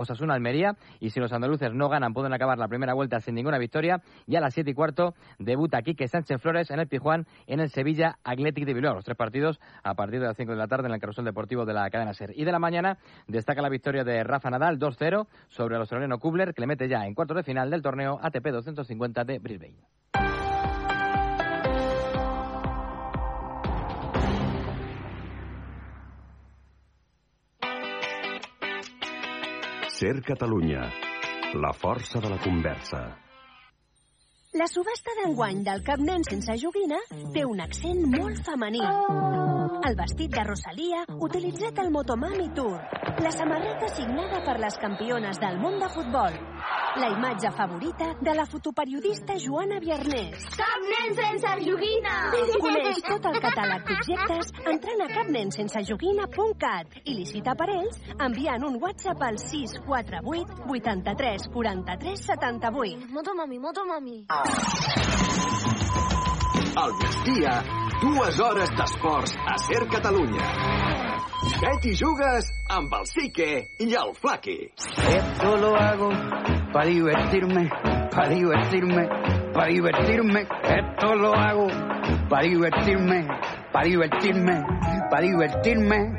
Osasuna Almería y si los andaluces no ganan pueden acabar la primera vuelta sin ninguna victoria y a las 7 y cuarto debuta Quique Sánchez Flores en el Pijuán en el Sevilla Athletic de Bilbao. Los tres partidos a partir de las 5 de la tarde en el carrusel deportivo de la cadena SER. Y de la mañana destaca la victoria de Rafa Nadal 2-0 sobre el australiano Kubler que le mete ya en cuartos de final del torneo ATP 250 de Brisbane. Ser Catalunya, la força de la conversa. La subhasta d'enguany del Cap Nen sense joguina té un accent molt femení. El vestit de Rosalia, utilitzat al Motomami Tour. La samarreta signada per les campiones del món de futbol. La imatge favorita de la fotoperiodista Joana Viernès. Cap nen sense joguina! Coneix tot el catàleg d'objectes entrant a capnensensejoguina.cat i licita per ells enviant un WhatsApp al 648 83 43 78. Motomami, motomami. Al migdia, dues hores d'esports a Ser Catalunya. Bet i jugues amb el Sique i el Flaqui. Esto lo hago para divertirme, para divertirme, para divertirme. Esto lo hago para divertirme, para divertirme, para divertirme.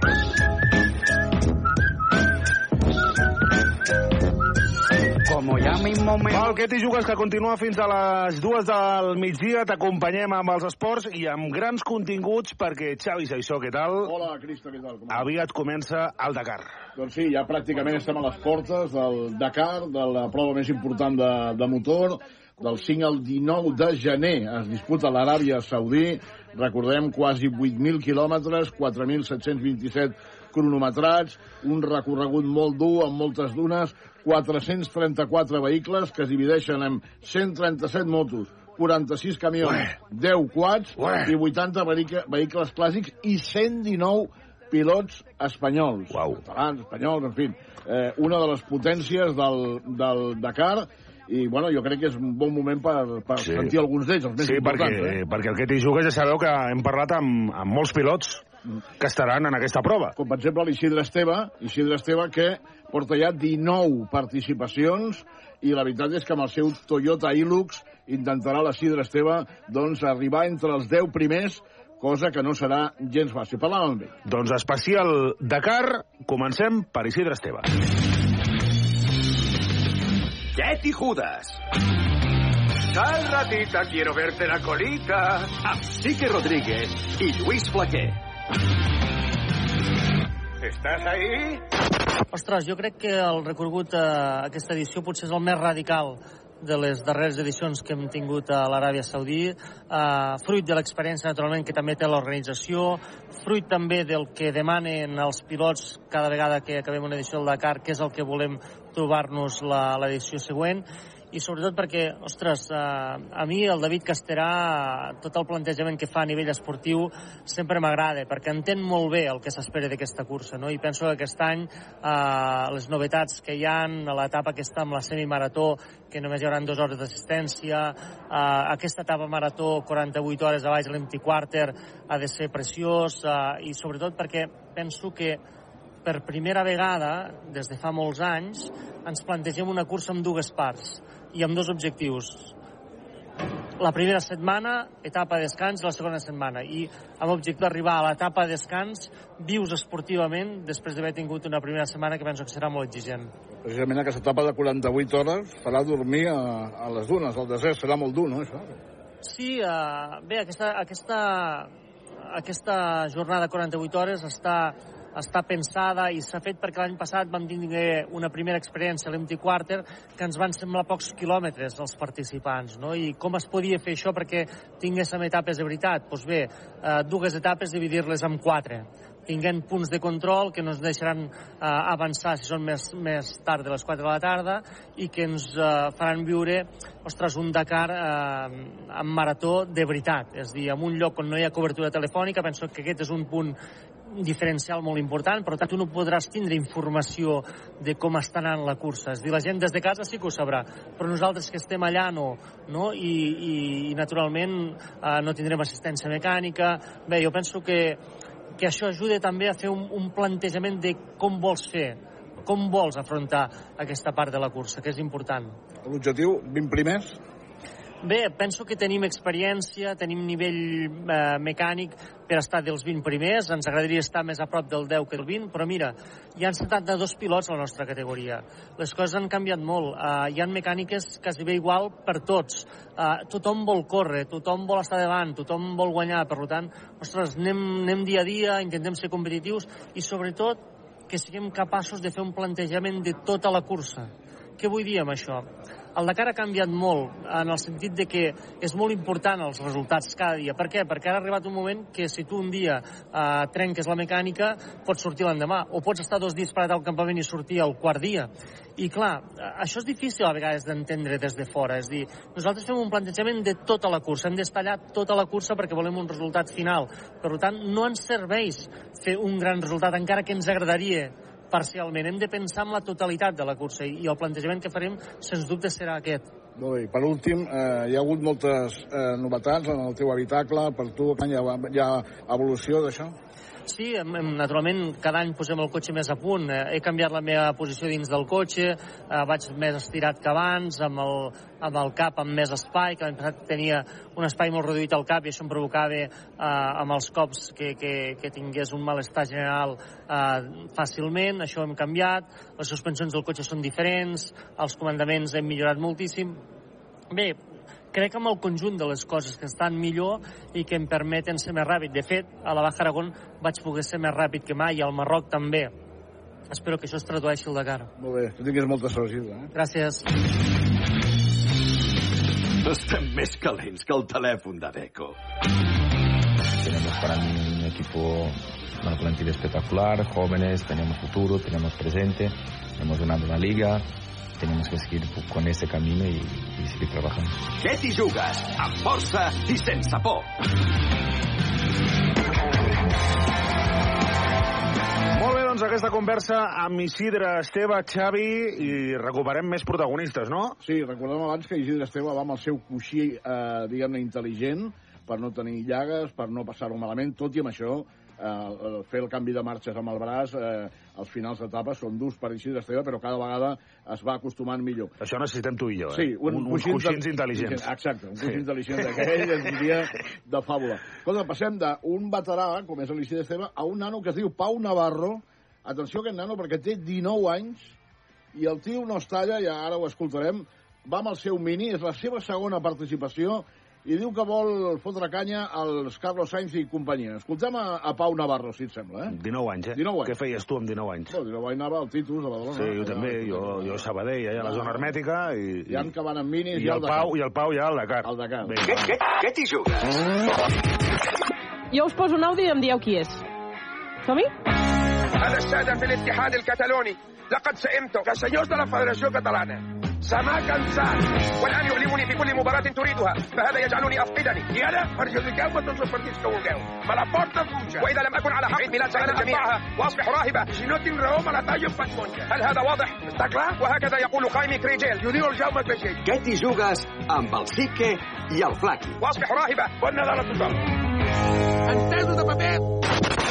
Como ya mismo me... Val, què t'hi jugues que continua fins a les dues del migdia. T'acompanyem amb els esports i amb grans continguts perquè Xavi Saissó, què tal? Hola, Cristo, què tal? Com Aviat comença el Dakar. Doncs sí, ja pràcticament estem a les portes del Dakar, de la prova més important de, de motor, del 5 al 19 de gener. Es disputa l'Aràbia Saudí. Recordem, quasi 8.000 quilòmetres, 4.727 cronometrats, un recorregut molt dur, amb moltes dunes, 434 vehicles que es divideixen en 137 motos, 46 camions, Ué. 10 quads Ué. i 80 vehicle- vehicles clàssics i 119 pilots espanyols. Uau. Catalans, espanyols, en fi. Eh, una de les potències del, del Dakar i bueno, jo crec que és un bon moment per, per Sí. sí. sentir alguns d'ells, els més Sí, perquè, importants. Eh? perquè el que t'hi jugues ja sabeu que hem parlat amb, amb molts pilots que estaran en aquesta prova. Com per exemple l'Isidre Esteve, Isidre Esteve que porta ja 19 participacions i la veritat és que amb el seu Toyota Hilux intentarà l'Isidre Esteve doncs, arribar entre els 10 primers cosa que no serà gens fàcil. Parlàvem amb ell. Doncs especial Dakar, comencem per Isidre Esteve. Bet i Judes. Sal, ratita, quiero verte la colita. Amb Sique Rodríguez i Lluís Flaquer. ¿Estás ahí? Ostres, jo crec que el recorregut a aquesta edició potser és el més radical de les darreres edicions que hem tingut a l'Aràbia Saudí, eh, fruit de l'experiència, naturalment, que també té l'organització, fruit també del que demanen els pilots cada vegada que acabem una edició del Dakar, que és el que volem trobar-nos l'edició següent, i sobretot perquè, ostres, eh, a mi el David Casterà, tot el plantejament que fa a nivell esportiu sempre m'agrada, perquè entén molt bé el que s'espera d'aquesta cursa, no? i penso que aquest any eh, les novetats que hi han, a l'etapa que està amb la semimarató, que només hi haurà dues hores d'assistència, eh, aquesta etapa marató, 48 hores a baix l'empty quarter, ha de ser preciós, eh, i sobretot perquè penso que per primera vegada, des de fa molts anys, ens plantegem una cursa amb dues parts i amb dos objectius. La primera setmana, etapa de descans, la segona setmana. I amb l'objectiu d'arribar a l'etapa de descans vius esportivament després d'haver tingut una primera setmana que penso que serà molt exigent. Precisament aquesta etapa de 48 hores farà dormir a, a les dunes, al desert. Serà molt dur, no, això? Sí, uh, bé, aquesta, aquesta, aquesta jornada de 48 hores està, està pensada i s'ha fet perquè l'any passat vam tenir una primera experiència a l'Empty Quarter que ens van semblar pocs quilòmetres als participants, no? I com es podia fer això perquè tinguéssim etapes de veritat? Doncs bé, eh, dues etapes dividir-les en quatre tinguent punts de control que no ens deixaran eh, avançar si són més, més tard de les 4 de la tarda i que ens eh, faran viure ostres, un Dakar eh, en marató de veritat, és a dir, en un lloc on no hi ha cobertura telefònica, penso que aquest és un punt diferencial molt important, per tant tu no podràs tindre informació de com està anant la cursa. És dir, la gent des de casa sí que ho sabrà, però nosaltres que estem allà no, no? I, i, i naturalment eh, no tindrem assistència mecànica. Bé, jo penso que, que això ajuda també a fer un, un plantejament de com vols fer com vols afrontar aquesta part de la cursa, que és important. L'objectiu, 20 primers? Bé, penso que tenim experiència, tenim nivell eh, mecànic per estar dels 20 primers, ens agradaria estar més a prop del 10 que del 20, però mira, hi han 72 pilots a la nostra categoria. Les coses han canviat molt, eh, hi han mecàniques quasi bé igual per tots. Eh, tothom vol córrer, tothom vol estar davant, tothom vol guanyar, per tant, ostres, anem, anem dia a dia, intentem ser competitius i sobretot que siguem capaços de fer un plantejament de tota la cursa. Què vull dir amb això? El Dakar ha canviat molt en el sentit de que és molt important els resultats cada dia. Per què? Perquè ara ha arribat un moment que si tu un dia eh, trenques la mecànica pots sortir l'endemà o pots estar dos dies parat al campament i sortir al quart dia. I clar, això és difícil a vegades d'entendre des de fora. És dir, nosaltres fem un plantejament de tota la cursa. Hem d'estallar tota la cursa perquè volem un resultat final. Per tant, no ens serveix fer un gran resultat, encara que ens agradaria parcialment. Hem de pensar en la totalitat de la cursa i el plantejament que farem, sens dubte, serà aquest. Molt bé. Per últim, eh, hi ha hagut moltes eh, novetats en el teu habitacle. Per tu hi ha, hi ha evolució d'això? Sí, naturalment cada any posem el cotxe més a punt. Eh, he canviat la meva posició dins del cotxe, eh, vaig més estirat que abans, amb el, amb el cap amb més espai, que l'any passat tenia un espai molt reduït al cap i això em provocava eh, amb els cops que, que, que tingués un malestar general eh, fàcilment. Això hem canviat, les suspensions del cotxe són diferents, els comandaments hem millorat moltíssim. Bé, crec amb el conjunt de les coses que estan millor i que em permeten ser més ràpid. De fet, a la Baja Aragón vaig poder ser més ràpid que mai i al Marroc també. Espero que això es tradueixi al Dakar. Molt bé, que tinguis molta sort, Gilda. Eh? Gràcies. Estem més calents que el telèfon de Deco. Tenemos para mí un equipo, una plantilla espectacular, jóvenes, tenemos futuro, tenemos presente, hemos ganado una liga, tenemos que seguir con ese camino y, y seguir trabajando. Què t'hi jugues? Amb força i sense por. Molt bé, doncs aquesta conversa amb Isidre, Esteve, Xavi i recuperem més protagonistes, no? Sí, recordem abans que Isidre Esteve va amb el seu coixí, eh, diguem-ne, intel·ligent, per no tenir llagues, per no passar-ho malament, tot i amb això eh, fer el canvi de marxes amb el braç, eh, els finals d'etapa són durs per Isidre Esteve, però cada vegada es va acostumant millor. Això necessitem tu i jo, eh? Sí, un, un, uns coixins intel·ligents. Exacte, un coixí sí. intel·ligent d'aquell es diria de fàbula. Escolta, passem d'un veterà, com és l'Isidre Esteve, a un nano que es diu Pau Navarro. Atenció a aquest nano, perquè té 19 anys i el tio no es talla, i ara ho escoltarem, va amb el seu mini, és la seva segona participació i diu que vol fotre canya als Carlos Sainz i companyia. Escoltem a, a Pau Navarro, si et sembla, eh? 19 anys, eh? 19 anys. Què feies tu amb 19 anys? No, 19 anys anava al Titus, a Badalona. Sí, jo també, jo, jo a Sabadell, allà a la zona hermètica, i... Hi ha que van amb minis i, i, el Pau, I el Pau ja al Dakar. Al Dakar. Què, què, què t'hi jugues? Jo us poso un àudio i em dieu qui és. Som-hi? أنا السادة في الاتحاد الكتالوني لقد سئمت كسيوس de la Federació Catalana سما cansat والآن يؤلمني في كل مباراة تريدها فهذا يجعلني أفقدني i ara perjudiqueu tots els partits que vulgueu me la porta fuja وإذا لم أكن على حق عيد ميلاد سنة أتبعها وأصبح راهبة si no tinc raó me la tallo en faig monja هل هذا واضح؟ està clar؟ وهكذا يقول خايمي كريجيل يدير الجومة كريجيل Què t'hi jugues amb el Sique i el Flaqui? وأصبح راهبة bon Nadal a tothom entesos de paper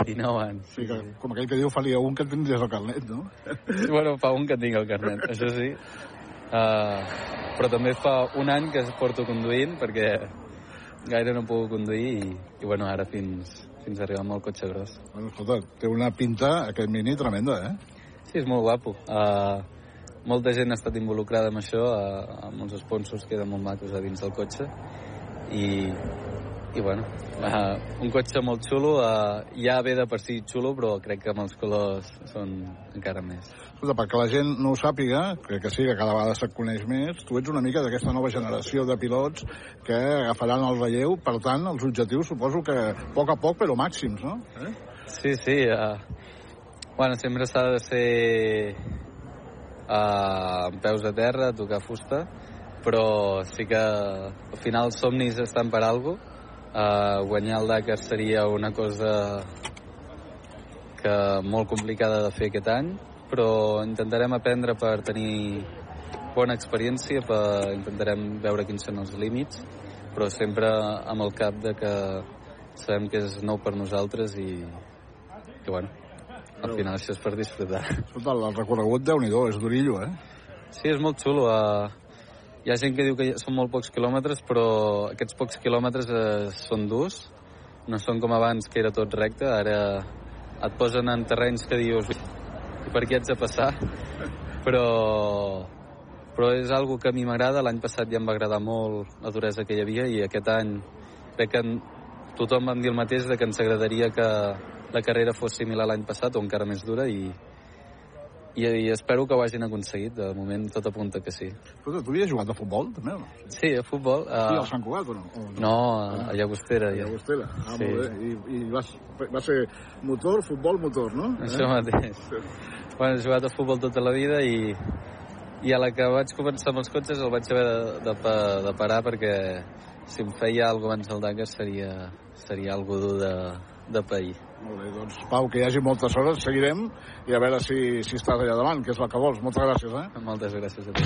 19 anys. Sí, que, com aquell que diu faria un que tindries el carnet, no? bueno, fa un que tinc el carnet, això sí. Uh, però també fa un any que porto conduint perquè gaire no puc conduir i, i bueno, ara fins, fins a arribar amb el cotxe gros. Bueno, escolta, té una pinta, aquest mini, tremenda, eh? Sí, és molt guapo. Uh, molta gent ha estat involucrada amb això, uh, amb uns sponsors que eren molt macos a dins del cotxe i, i bueno, uh, un cotxe molt xulo, uh, ja ve de per si xulo, però crec que amb els colors són encara més. Escolta, perquè la gent no ho sàpiga, crec que sí, que cada vegada se't coneix més, tu ets una mica d'aquesta nova generació de pilots que agafaran el relleu, per tant, els objectius suposo que a poc a poc, però màxims, no? Eh? Sí, sí. Uh, bueno, sempre s'ha de ser uh, amb peus a terra, tocar fusta, però sí que al final els somnis estan per alguna cosa. Uh, guanyar el Dakar seria una cosa que molt complicada de fer aquest any, però intentarem aprendre per tenir bona experiència, per intentarem veure quins són els límits, però sempre amb el cap de que sabem que és nou per nosaltres i que bueno, al final això és per disfrutar. Escolta, el recorregut, déu nhi és durillo, eh? Sí, és molt xulo. Uh, hi ha gent que diu que són molt pocs quilòmetres, però aquests pocs quilòmetres uh, són durs. No són com abans, que era tot recte. Ara et posen en terrenys que dius per què haig de passar? Però, però és algo que a mi m'agrada. L'any passat ja em va agradar molt la duresa que hi havia i aquest any crec que tothom vam dir el mateix de que ens agradaria que la carrera fos similar l'any passat o encara més dura i, i, i espero que ho hagin aconseguit. De moment tot apunta que sí. Escolta, tu havies jugat a futbol, també, o no? Sí, a futbol. Uh... Sí, al Sant Cugat, o no? O no? No, a Llagostera. A Llagostera, ah, sí. molt bé. I, i vas, va ser motor, futbol, motor, no? Això eh? mateix. Bueno, he jugat a futbol tota la vida i, i a la que vaig començar amb els cotxes el vaig haver de, de, de parar perquè si em feia alguna abans del Dakar seria, seria algo dur de, de pair. Molt bé, doncs Pau, que hi hagi moltes hores, seguirem i a veure si, si estàs allà davant, que és el que vols. Moltes gràcies, eh? Moltes gràcies a tu.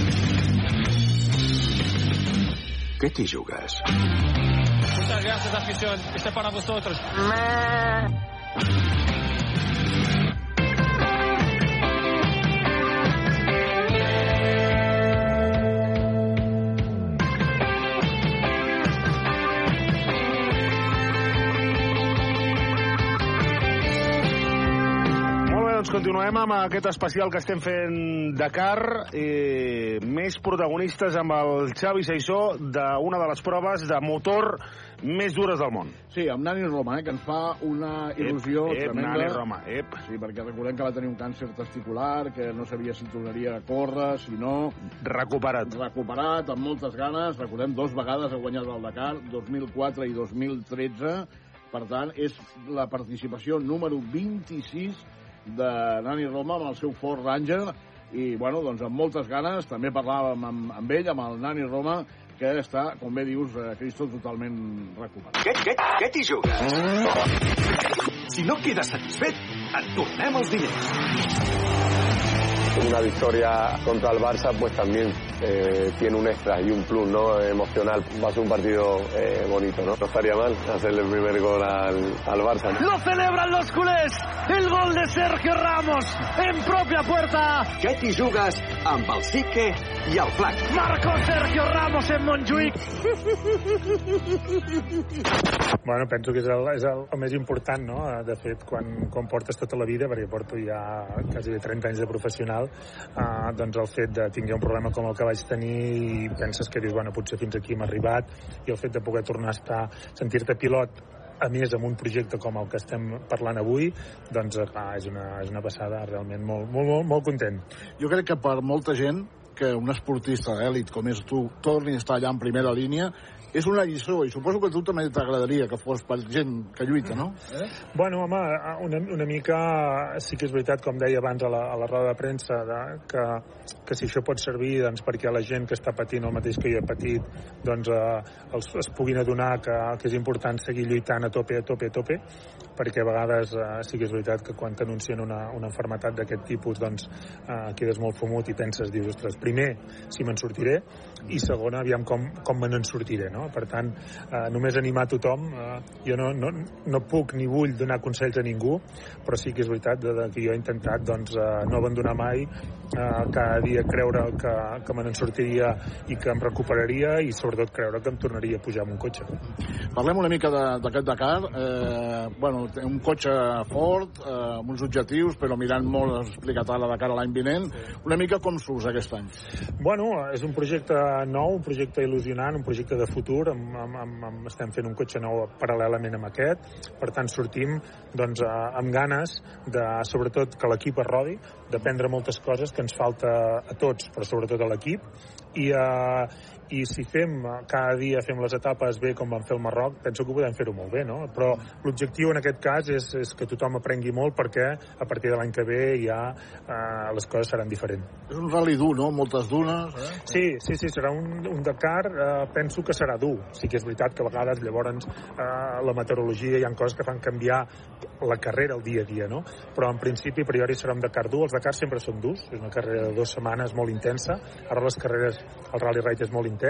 ¿Qué te jugas? Muchas gracias, afición. Este es para vosotros. doncs continuem amb aquest especial que estem fent Dakar. Eh, més protagonistes amb el Xavi Saissó d'una de les proves de motor més dures del món. Sí, amb Nani Roma, eh, que ens fa una il·lusió ep, ep, tremenda. Nani Roma, ep. Sí, perquè recordem que va tenir un càncer testicular, que no sabia si tornaria a córrer, si no... Recuperat. Recuperat, amb moltes ganes. Recordem, dos vegades ha guanyat el Dakar, 2004 i 2013. Per tant, és la participació número 26 de Nani Roma amb el seu Ford Ranger i, bueno, doncs amb moltes ganes, també parlàvem amb, amb ell, amb el Nani Roma, que està, com bé dius, eh, Cristo, totalment recuperat. Què, què, què t'hi jugues? Si no quedes satisfet, et tornem els diners. Una victoria contra el Barça pues también eh, tiene un extra y un plus no emocional. Va a ser un partido eh, bonito, ¿no? No estaría mal hacerle el primer gol al, al Barça. ¿no? ¡Lo celebran los culés! El gol de Sergio Ramos en propia puerta. Què t'hi jugues amb el Sique i el Flac? Marcó Sergio Ramos en Montjuïc. Bueno, penso que és el, és el, el més important, no? De fet, quan, quan portes tota la vida, perquè porto ja quasi 30 anys de professional, eh, doncs el fet de tinguer un problema com el que vaig tenir i penses que dius, bueno, potser fins aquí hem arribat, i el fet de poder tornar a estar, sentir-te pilot a més amb un projecte com el que estem parlant avui doncs clar, és, una, és una passada realment molt, molt, molt, molt content. Jo crec que per molta gent que un esportista d'èlit com és tu torni a estar allà en primera línia és una lliçó, i suposo que a tu també t'agradaria que fos per gent que lluita, no? Eh? Bueno, home, una, una mica sí que és veritat, com deia abans a la, a la roda de premsa, de, que, que si això pot servir doncs, perquè la gent que està patint el mateix que jo he patit doncs, eh, els, es puguin adonar que, que és important seguir lluitant a tope, a tope, a tope, perquè a vegades eh, sí que és veritat que quan t'anuncien una, una enfermetat d'aquest tipus doncs eh, quedes molt fumut i penses, dius, ostres, primer, si me'n sortiré, i segona, aviam com, com me n'en sortiré, no? Per tant, eh, només animar tothom. Eh, jo no, no, no puc ni vull donar consells a ningú, però sí que és veritat de, de que jo he intentat doncs, eh, no abandonar mai, eh, cada dia creure que, que me n'en sortiria i que em recuperaria i sobretot creure que em tornaria a pujar amb un cotxe. Parlem una mica d'aquest Dakar. Eh, bueno, un cotxe fort, eh, amb uns objectius, però mirant molt, has explicat ara a l'any vinent. Una mica com surts aquest any? Bueno, és un projecte nou, un projecte il·lusionant, un projecte de futur. Amb, amb, amb, amb, estem fent un cotxe nou paral·lelament amb aquest. Per tant, sortim doncs, amb ganes de, sobretot, que l'equip es rodi, d'aprendre moltes coses que ens falta a tots, però sobretot a l'equip. I, eh, i si fem cada dia fem les etapes bé com vam fer el Marroc, penso que podem fer-ho molt bé, no? Però l'objectiu en aquest cas és, és que tothom aprengui molt perquè a partir de l'any que ve ja eh, les coses seran diferents. És un rally dur, no? Moltes dunes, eh? Sí, sí, sí, serà un, un Dakar, eh, penso que serà dur. Sí que és veritat que a vegades llavors eh, la meteorologia hi ha coses que fan canviar la carrera el dia a dia, no? Però en principi, a priori, serà un Dakar dur. Els Dakar sempre són durs, és una carrera de dues setmanes molt intensa. Ara les carreres, el Rally Raid és molt intens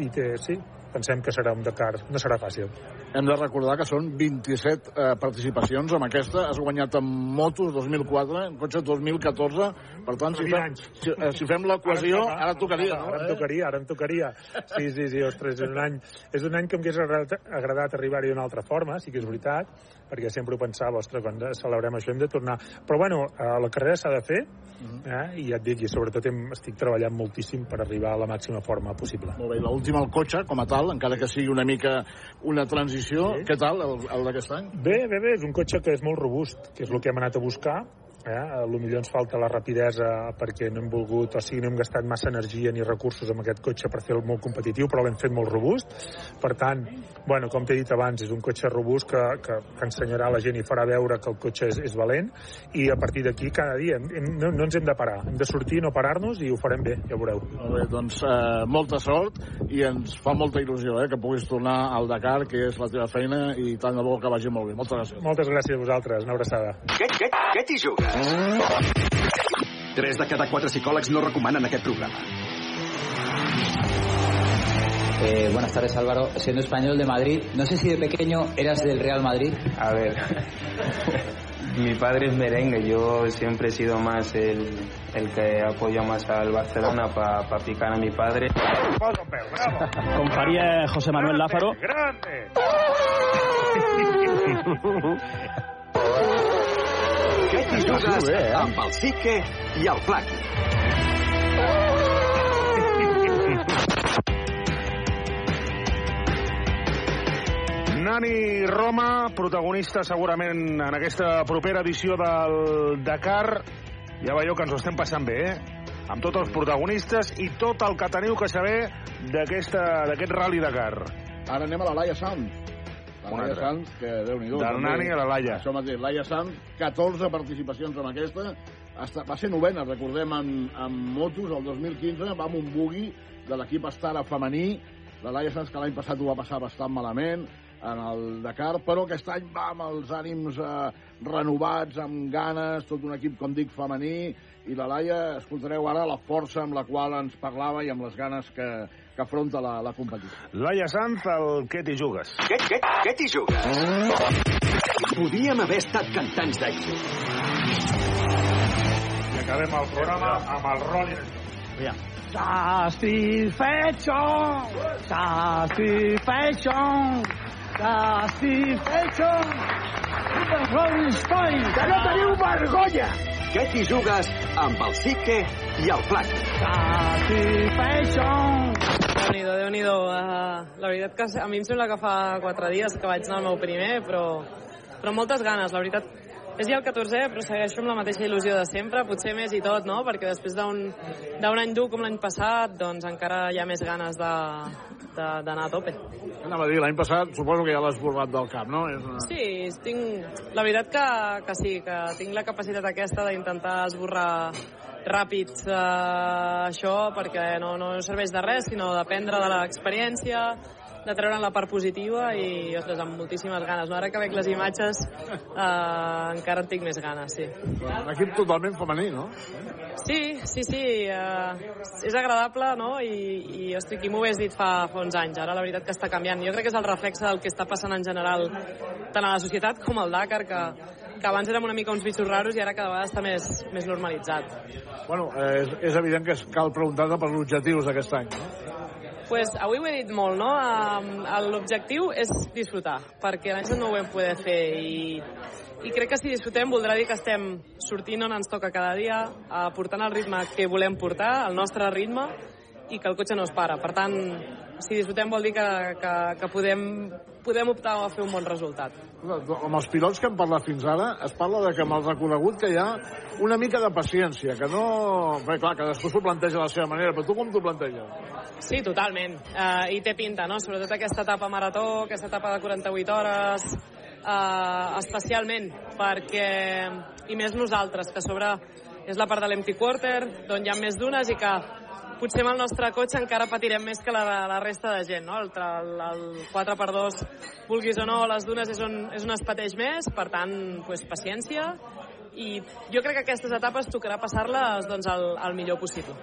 i té, sí, pensem que serà un Dakar, no serà fàcil. Hem de recordar que són 27 eh, participacions amb aquesta. Has guanyat en motos 2004, en cotxe 2014. Per tant, si, fem, si, eh, si fem l'equació, ara, ara tocaria, no? Ara em tocaria, ara em tocaria. Sí, sí, sí, ostres, és un any, és un any que m'hagués agradat, agradat arribar-hi d'una altra forma, sí que és veritat, perquè sempre ho pensava, ostres, quan celebrem això hem de tornar. Però bueno, eh, la carrera s'ha de fer, eh? i ja et dic, i sobretot hem, estic treballant moltíssim per arribar a la màxima forma possible. Molt bé, l'última al cotxe, com a tal, encara que sigui una mica una transició. Sí. Què tal, el, el d'aquest any? Bé, bé, bé, és un cotxe que és molt robust, que és el que hem anat a buscar, eh? a lo millor ens falta la rapidesa perquè no hem volgut, o sigui, no hem gastat massa energia ni recursos amb aquest cotxe per fer-lo molt competitiu, però l'hem fet molt robust. Per tant, bueno, com t'he dit abans, és un cotxe robust que, que, que ensenyarà a la gent i farà veure que el cotxe és, és valent i a partir d'aquí cada dia hem, hem, no, no ens hem de parar, hem de sortir, no parar-nos i ho farem bé, ja ho veureu. Molt bé, doncs eh, molta sort i ens fa molta il·lusió eh, que puguis tornar al Dakar, que és la teva feina i tant de bo que vagi molt bé. Moltes gràcies. Moltes gràcies a vosaltres, una abraçada. Què, què, què t'hi jugues? Tres de cada quatre psicòlegs no recomanen aquest programa. Eh, buenas tardes Álvaro, siendo español de Madrid, no sé si de pequeño eras del Real Madrid. A ver, mi padre es merengue, yo siempre he sido más el, el que apoya más al Barcelona para pa picar a mi padre. Comparía José Manuel Lázaro. Què jugues eh? amb el Sique i el Flaqui? Nani Roma, protagonista segurament en aquesta propera edició del Dakar. Ja veieu que ens ho estem passant bé, eh? Amb tots els protagonistes i tot el que teniu que saber d'aquest Rally Dakar. Ara anem a la Laia Sanz. Laia. Sanz, que déu-n'hi-do. Del també. Nani a la Laia. Això mateix, Laia Sanz, 14 participacions amb aquesta. Hasta, va ser novena, recordem, en, en motos, el 2015, va amb un bugui de l'equip Estara femení. La Laia Sanz, que l'any passat ho va passar bastant malament en el Dakar, però aquest any va amb els ànims eh, renovats, amb ganes, tot un equip, com dic, femení, i la Laia, escoltareu ara la força amb la qual ens parlava i amb les ganes que, que afronta la, la competició. Laia Sanz, el què t'hi jugues? Què, què, què t'hi jugues? Podíem haver estat cantants d'èxit. I acabem el programa amb el Rolling Bien. Satisfecho, satisfecho, satisfecho. Rolling Stone. Que no teniu vergonya! Què t'hi jugues amb el Sique i el Flaqui? Satisfecho. Déu-n'hi-do, déu nhi déu uh, La veritat que a mi em sembla que fa quatre dies que vaig anar al meu primer, però, però amb moltes ganes. La veritat és ja el 14è, però segueixo amb la mateixa il·lusió de sempre, potser més i tot, no? Perquè després d'un any dur com l'any passat, doncs encara hi ha més ganes de de- d'anar a tope. Anava a dir, l'any passat suposo que ja l'has borrat del cap, no? És una... Sí, tinc... La veritat que, que sí, que tinc la capacitat aquesta d'intentar esborrar ràpid eh, això perquè no, no serveix de res, sinó d'aprendre de l'experiència, de treure'n la part positiva i, ostres, amb moltíssimes ganes. No? Ara que veig les imatges eh, encara en tinc més ganes, sí. Un equip totalment femení, no? Sí, sí, sí, eh, és agradable, no? I, i ostres, qui m'ho hagués dit fa, fa uns anys? Ara la veritat que està canviant. Jo crec que és el reflexe del que està passant en general, tant a la societat com al Dakar, que, que abans érem una mica uns bichos raros i ara cada vegada està més, més normalitzat. Bueno, eh, és, és evident que cal preguntar-te pels objectius d'aquest any. No? pues, avui ho he dit molt, no? L'objectiu és disfrutar, perquè l'any no ho vam poder fer i, i crec que si disfrutem voldrà dir que estem sortint on ens toca cada dia, uh, portant el ritme que volem portar, el nostre ritme, i que el cotxe no es para. Per tant, si disfrutem vol dir que, que, que podem, podem optar a fer un bon resultat. Amb els pilots que hem parlat fins ara, es parla de que amb el recorregut que hi ha una mica de paciència, que no... Bé, clar, cadascú s'ho planteja a la seva manera, però tu com t'ho planteges? Sí, totalment. Uh, I té pinta, no? Sobretot aquesta etapa marató, aquesta etapa de 48 hores, uh, especialment perquè, i més nosaltres, que sobre és la part de l'empty quarter, d'on hi ha més dunes i que potser amb el nostre cotxe encara patirem més que la, la resta de gent, no? El, el, el 4x2, vulguis o no, les dunes és on, és on es pateix més, per tant, pues, paciència, i jo crec que aquestes etapes tocarà passar-les doncs, el, el millor possible.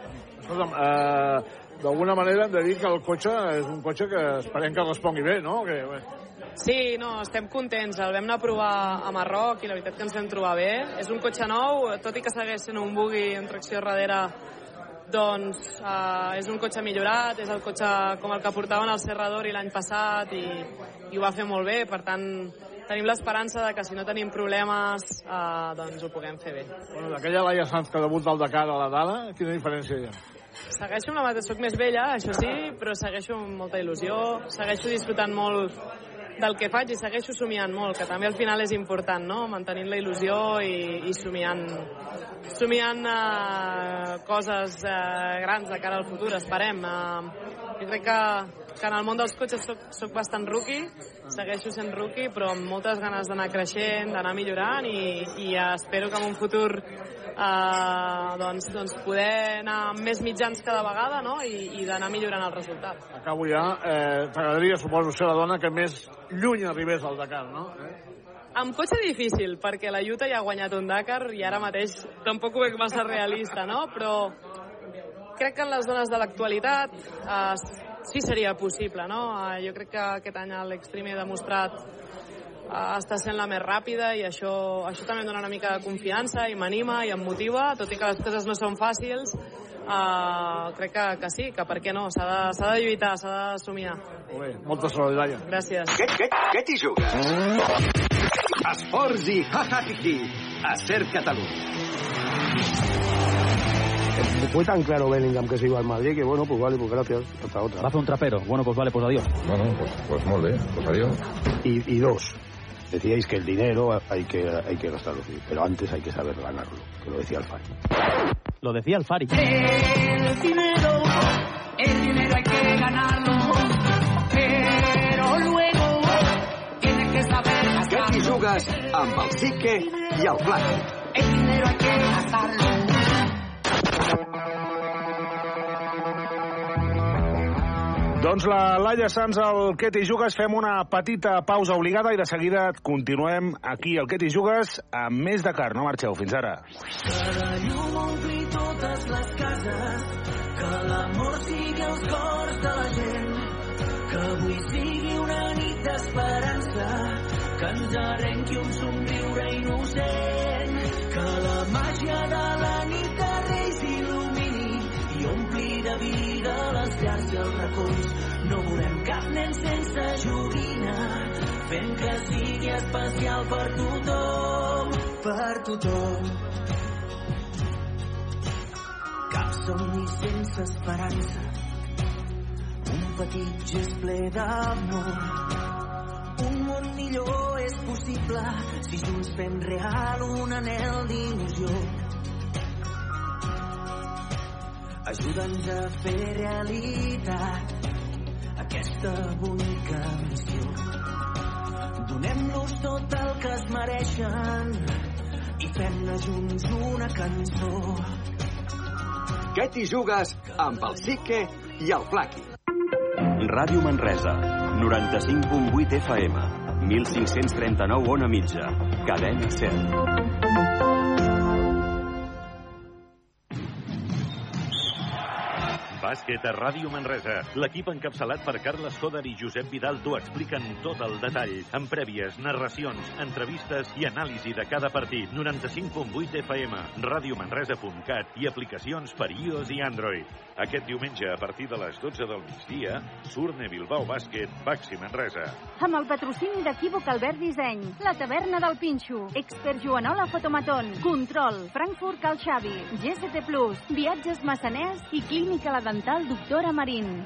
Escolta'm, eh, d'alguna manera hem de dir que el cotxe és un cotxe que esperem que respongui bé, no? Que, bé, Sí, no, estem contents. El vam anar a provar a Marroc i la veritat que ens vam trobar bé. És un cotxe nou, tot i que segueix sent un bugui en tracció darrere, doncs eh, és un cotxe millorat, és el cotxe com el que portaven al Serrador i l'any passat i, i ho va fer molt bé, per tant tenim l'esperança de que si no tenim problemes eh, doncs ho puguem fer bé. bueno, d'aquella Laia Sanz que debuta al Dakar a la Dala, quina diferència hi ha? Segueixo amb la mateixa, soc més vella, això sí, però segueixo amb molta il·lusió, segueixo disfrutant molt del que faig i segueixo somiant molt, que també al final és important, no? Mantenint la il·lusió i, i somiant, somiant eh, coses eh, grans de cara al futur, esperem. Eh, jo crec que, que en el món dels cotxes soc, soc bastant rookie, segueixo sent rookie, però amb moltes ganes d'anar creixent, d'anar millorant i, i espero que en un futur eh, doncs, doncs poder anar amb més mitjans cada vegada no? i, i d'anar millorant el resultat. Acabo ja. Eh, T'agradaria, suposo, ser la dona que més lluny arribés al Dakar, no? Eh? Amb cotxe difícil, perquè la Yuta ja ha guanyat un Dakar i ara mateix tampoc ho veig massa realista, no? Però crec que en les dones de l'actualitat eh, sí seria possible, no? Eh, jo crec que aquest any l'Extreme he demostrat eh, està sent la més ràpida i això, això també em dona una mica de confiança i m'anima i em motiva, tot i que les coses no són fàcils, uh, crec que, que sí, que per què no, s'ha de, s'ha de lluitar, s'ha de somiar. Molt bé, molta sort, Laia. Gràcies. Què, què, què t'hi jugues? Esports i ha-ha-hi-hi a Ser Catalunya. Fue tan claro Bellingham que se iba al Madrid que bueno, pues vale, pues gracias, hasta otra. Va a hacer un trapero. Bueno, pues vale, pues adiós. Bueno, pues, pues molt bé, pues adiós. Y, y dos, decíais que el dinero hay que, hay que gastarlo, pero antes hay que saber ganarlo, que lo decía Alfaro. Lo decía el Fari. El dinero, el dinero hay que ganarlo, jugues amb el Sique i el Flac? El dinero hay que gastarlo. Doncs la Laia Sanz, el Què t'hi jugues, fem una petita pausa obligada i de seguida continuem aquí al Què t'hi jugues amb més Dakar. No marxeu, fins ara. Que la llum ompli totes les cases, que l'amor sigui els cors de la gent, que avui sigui una nit d'esperança, que ens arrenqui un somriure innocent, que la màgia de la nit de Reis il·lumini i ompli de vida les llars i els racons. No volem cap nen sense joguina, fent que sigui especial per tothom, per tothom. Cap somni sense esperança, un petit gest ple d'amor. Millor és possible si junts fem real un anel d'il·lusió. Ajuda'ns a fer realitat aquesta bonica missió. Donem-los tot el que es mereixen i fem-ne junts una cançó. Què t'hi jugues amb el Sique i el Flaqui? Ràdio Manresa, 95.8 FM, 1539 on a mitja, cadena 100. Bàsquet a Ràdio Manresa. L'equip encapçalat per Carles Coder i Josep Vidal t'ho expliquen tot el detall, amb prèvies, narracions, entrevistes i anàlisi de cada partit. 95.8 FM, radiomanresa.cat i aplicacions per iOS i Android. Aquest diumenge, a partir de les 12 del migdia, Surne Bilbao Bàsquet, Baxi Manresa. Amb el patrocini d'Equívoc Albert Disseny, la taverna del Pinxo, Expert Joanola Fotomaton, Control, Frankfurt Cal Xavi, GST Plus, Viatges Massaners i Clínica La Dental Doctora Marín.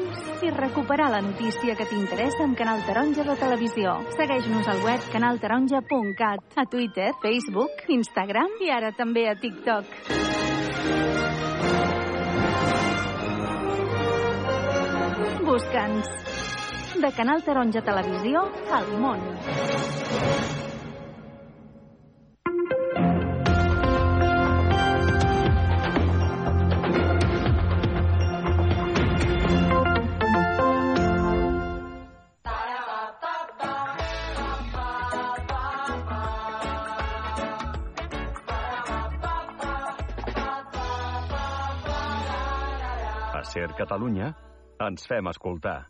i recuperar la notícia que t'interessa amb Canal Taronja de Televisió. Segueix-nos al web canaltaronja.cat, a Twitter, Facebook, Instagram i ara també a TikTok. Busca'ns. De Canal Taronja Televisió al món. Ser Catalunya ens fem escoltar.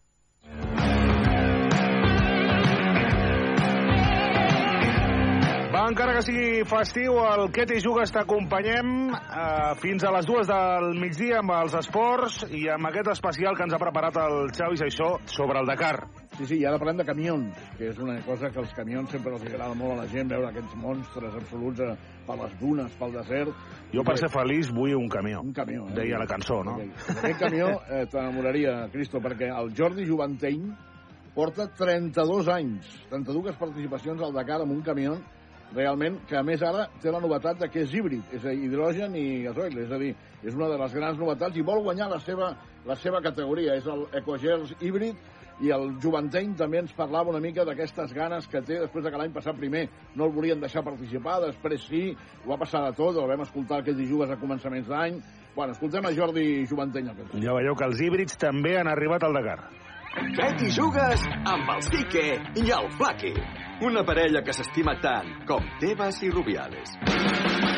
Va, encara que sigui festiu, el Què t'hi jugues t'acompanyem eh, fins a les dues del migdia amb els esports i amb aquest especial que ens ha preparat el Xavi Saissó sobre el Dakar. Sí, sí, i ara parlem de camions, que és una cosa que els camions sempre els agrada molt a la gent, veure aquests monstres absoluts eh, per les dunes, pel desert. Jo, per ser feliç, vull un camió. Un camió, eh? Deia la cançó, no? Aquest camió eh, t'enamoraria, Cristo, perquè el Jordi Juvanteny porta 32 anys, 32 participacions al Dakar amb un camió realment, que a més ara té la novetat de que és híbrid, és a dir, hidrogen i gasoil, és a dir, és una de les grans novetats i vol guanyar la seva, la seva categoria, és el EcoGers híbrid i el Juventeny també ens parlava una mica d'aquestes ganes que té després de que l'any passat primer no el volien deixar participar, després sí, ho va passar de tot, el vam escoltar aquests dijugues a començaments d'any. Bueno, escoltem a Jordi Juventeny. Ja veieu que els híbrids també han arribat al Dakar. Què t'hi jugues amb el Quique i el Flaqui? Una parella que s'estima tant com Tebas i Rubiales.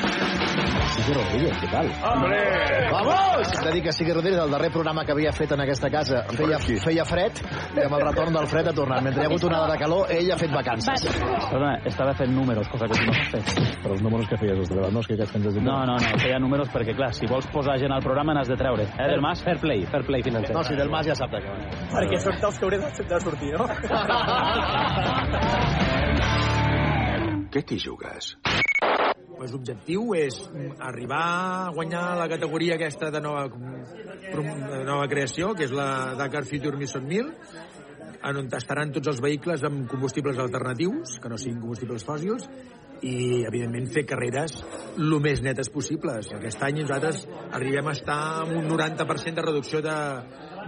Sigue Rodríguez, què tal? Hombre! Vamos! Hem de dir que Sigue Rodríguez, el darrer programa que havia fet en aquesta casa, feia, feia fred, i amb el retorn del fred ha tornat. Mentre hi ha hagut una hora de calor, ell ha fet vacances. Perdona, estava fent números, cosa que tu no has fet. Però els números que feies, els de Lewandowski, aquests que ens has dit... No, no, no, feia números perquè, clar, si vols posar gent al programa n'has de treure. Eh, del Mas, fair play, fair play financer. No, si del Mas ja sap de què. Perquè són els que hauré de, de sortir, no? Què t'hi jugues? Pues L'objectiu és arribar a guanyar la categoria aquesta de nova, de nova creació, que és la Dakar Future Mission 1000, en on estaran tots els vehicles amb combustibles alternatius, que no siguin combustibles fòssils, i, evidentment, fer carreres el més netes possibles. Aquest any nosaltres arribem a estar amb un 90% de reducció de,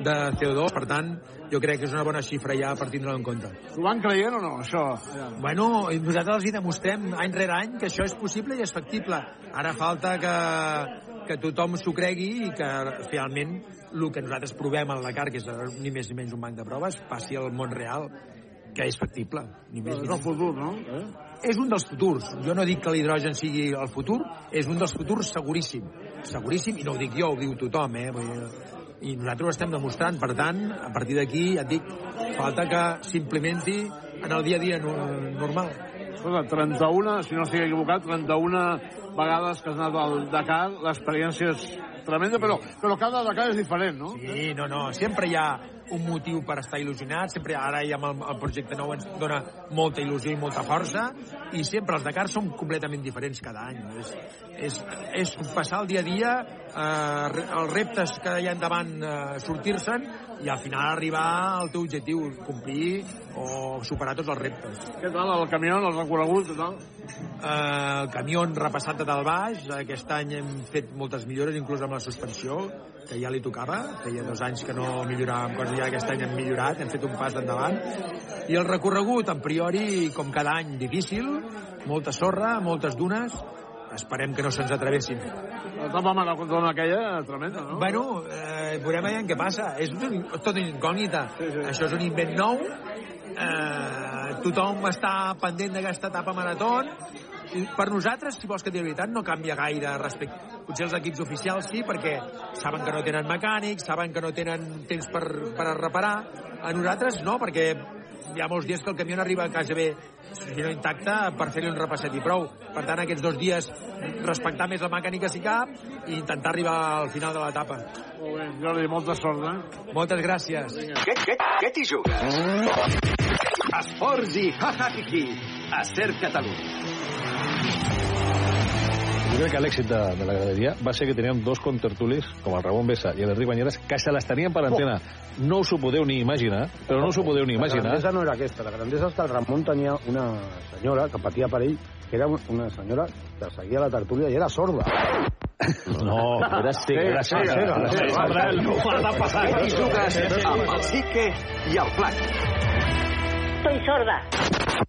de CO2, per tant, jo crec que és una bona xifra ja per tindre-la en compte. Ho van creient o no, això? Bueno, nosaltres els hi demostrem any rere any que això és possible i és factible. Ara falta que, que tothom s'ho cregui i que realment el que nosaltres provem al Dakar, que és ni més ni menys un banc de proves, passi al món real, que és factible. Ni més, És el futur, no? Eh? és un dels futurs. Jo no dic que l'hidrogen sigui el futur, és un dels futurs seguríssim. Seguríssim, i no ho dic jo, ho diu tothom, eh? Vull dir, i nosaltres ho estem demostrant, per tant, a partir d'aquí, ja et dic, falta que s'implementi en el dia a dia no, normal. Escolta, 31, si no estic equivocat, 31 vegades que has anat al Dakar, l'experiència és tremenda, però, però cada Dakar és diferent, no? Sí, no, no, sempre hi ha un motiu per estar il·lusionat, sempre ara ja amb el, el projecte nou ens dona molta il·lusió i molta força, i sempre els Dakar són completament diferents cada any. És, és, és passar el dia a dia, eh, els reptes que hi ha endavant eh, sortir-se'n, i al final arribar al teu objectiu, complir o superar tots els reptes. Què tal el camió, el recorregut, què tal? Eh, el camió repassat de dalt baix, aquest any hem fet moltes millores, inclús amb la suspensió, que ja li tocava, feia dos anys que no milloràvem coses, ja aquest any hem millorat, hem fet un pas endavant, i el recorregut, en priori, com cada any, difícil, molta sorra, moltes dunes, esperem que no se'ns atravessin. L'etapa maratona aquella, tremenda, no? Bueno, eh, veurem allà què passa. És un, tot incògnita. Sí, sí. Això és un invent nou. Eh, tothom està pendent d'aquesta etapa marató. Per nosaltres, si vols que digui la veritat, no canvia gaire respecte. Potser els equips oficials sí, perquè saben que no tenen mecànics, saben que no tenen temps per, per reparar. A nosaltres no, perquè hi ha molts dies que el camió arriba quasi bé si no intacte per fer-li un repasset i prou. Per tant, aquests dos dies respectar més la mecànica si cap i intentar arribar al final de l'etapa. Molt bé, Jordi, molta sort, eh? Moltes gràcies. Què, què, què t'hi jugues? Esports i ha-ha-hi-hi a Ser Catalunya. Jo crec que l'èxit de, de la graderia va ser que teníem dos contertulis, com el Ramon Bessa i l'Enric Banyeres, que se les tenien per antena. No us ho podeu ni imaginar, però no us ho podeu ni La imaginar. grandesa no era aquesta, la grandesa és que el Ramon tenia una senyora que patia per ell, que era una senyora que seguia la tertúlia i era sorda. No, era sí, era sí. No ho ha de passar. Què t'hi jugues amb el Sique i el Flac? Estoy sorda.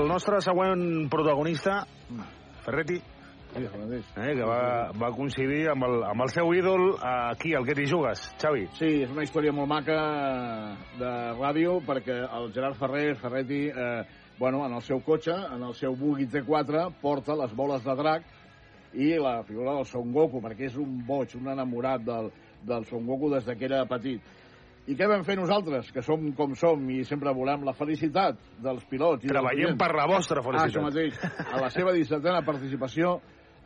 El nostre següent protagonista, Ferretti, eh, que va, va coincidir amb el, amb el seu ídol aquí, al que t'hi jugues, Xavi. Sí, és una història molt maca de ràdio perquè el Gerard Ferrer, Ferretti, eh, bueno, en el seu cotxe, en el seu Buggy T4, porta les boles de drac i la figura del Son Goku, perquè és un boig, un enamorat del, del Son Goku des de que era petit. I què vam fer nosaltres, que som com som i sempre volem la felicitat dels pilots? I Treballem per la vostra felicitat. Ah, això mateix. A la seva 17a participació,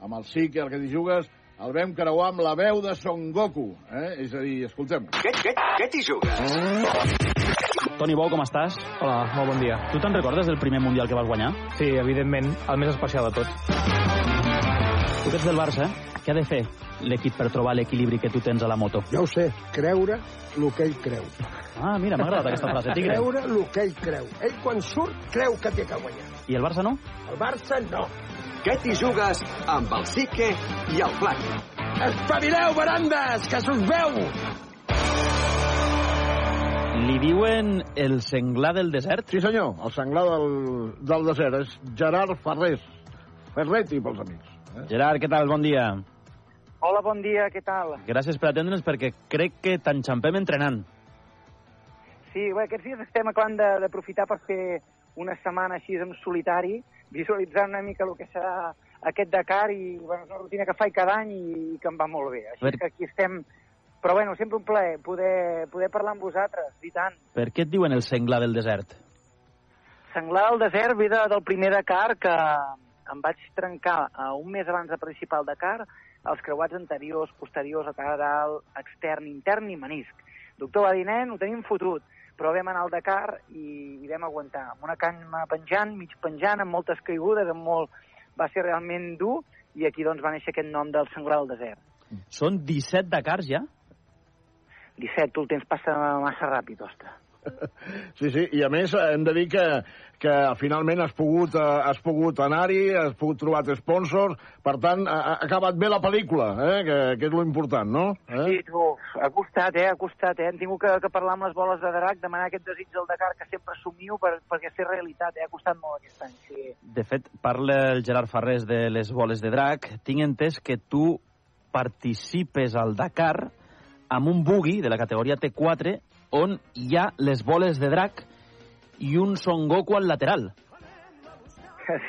amb el SIC, el que t'hi jugues, el vam creuar amb la veu de Son Goku. Eh? És a dir, escoltem. Què, què, què t'hi jugues? Toni Bou, com estàs? Hola, molt bon dia. Tu te'n recordes del primer Mundial que vas guanyar? Sí, evidentment, el més especial de tots. Tu que ets del Barça, què ha de fer l'equip per trobar l'equilibri que tu tens a la moto? Ja ho sé, creure el que ell creu. Ah, mira, m'ha agradat aquesta frase, Tigre. Creure el que ell creu. Ell, quan surt, creu que té que guanyar. I el Barça no? El Barça, no. Què t'hi jugues amb el Sique i el Flac? Espavileu, barandes, que s'us veu! Li diuen el senglar del desert? Sí, senyor, el senglar del, del desert. És Gerard Ferrés. Ferretti, pels amics. Eh? Gerard, què tal? Bon dia. Hola, bon dia, què tal? Gràcies per atendre'ns perquè crec que t'enxampem entrenant. Sí, bé, aquests dies estem acabant de- d'aprofitar per fer una setmana així en solitari, visualitzar una mica el que serà aquest Dakar i bueno, és una rutina que faig cada any i que em va molt bé. Així Per- que aquí estem... Però bueno, sempre un plaer poder, poder parlar amb vosaltres, i tant. Per què et diuen el senglar del desert? Senglar al desert ve de, del primer Dakar que em vaig trencar uh, un mes abans de participar al Dakar els creuats anteriors, posteriors, lateral, extern, intern i menisc. Doctor va dir, nen, ho tenim fotut, però vam anar al Dakar i, i vam aguantar. Amb una canya penjant, mig penjant, amb moltes caigudes, amb molt... va ser realment dur i aquí doncs va néixer aquest nom del senglar del desert. Són 17 Dakars ja? 17, tu el temps passa massa ràpid, ostres. Sí, sí, i a més hem de dir que, que finalment has pogut, eh, has pogut anar-hi, has pogut trobar sponsors, per tant, ha, ha acabat bé la pel·lícula, eh? que, que és lo important, no? Eh? Sí, tu, ha costat, eh, ha costat, eh? Hem tingut que, que parlar amb les boles de drac, demanar aquest desig del Dakar que sempre somio per, perquè ser realitat, eh? Ha costat molt aquest any, sí. De fet, parla el Gerard Farrés de les boles de drac. Tinc entès que tu participes al Dakar amb un buggy de la categoria T4 on hi ha les boles de drac i un Son Goku al lateral.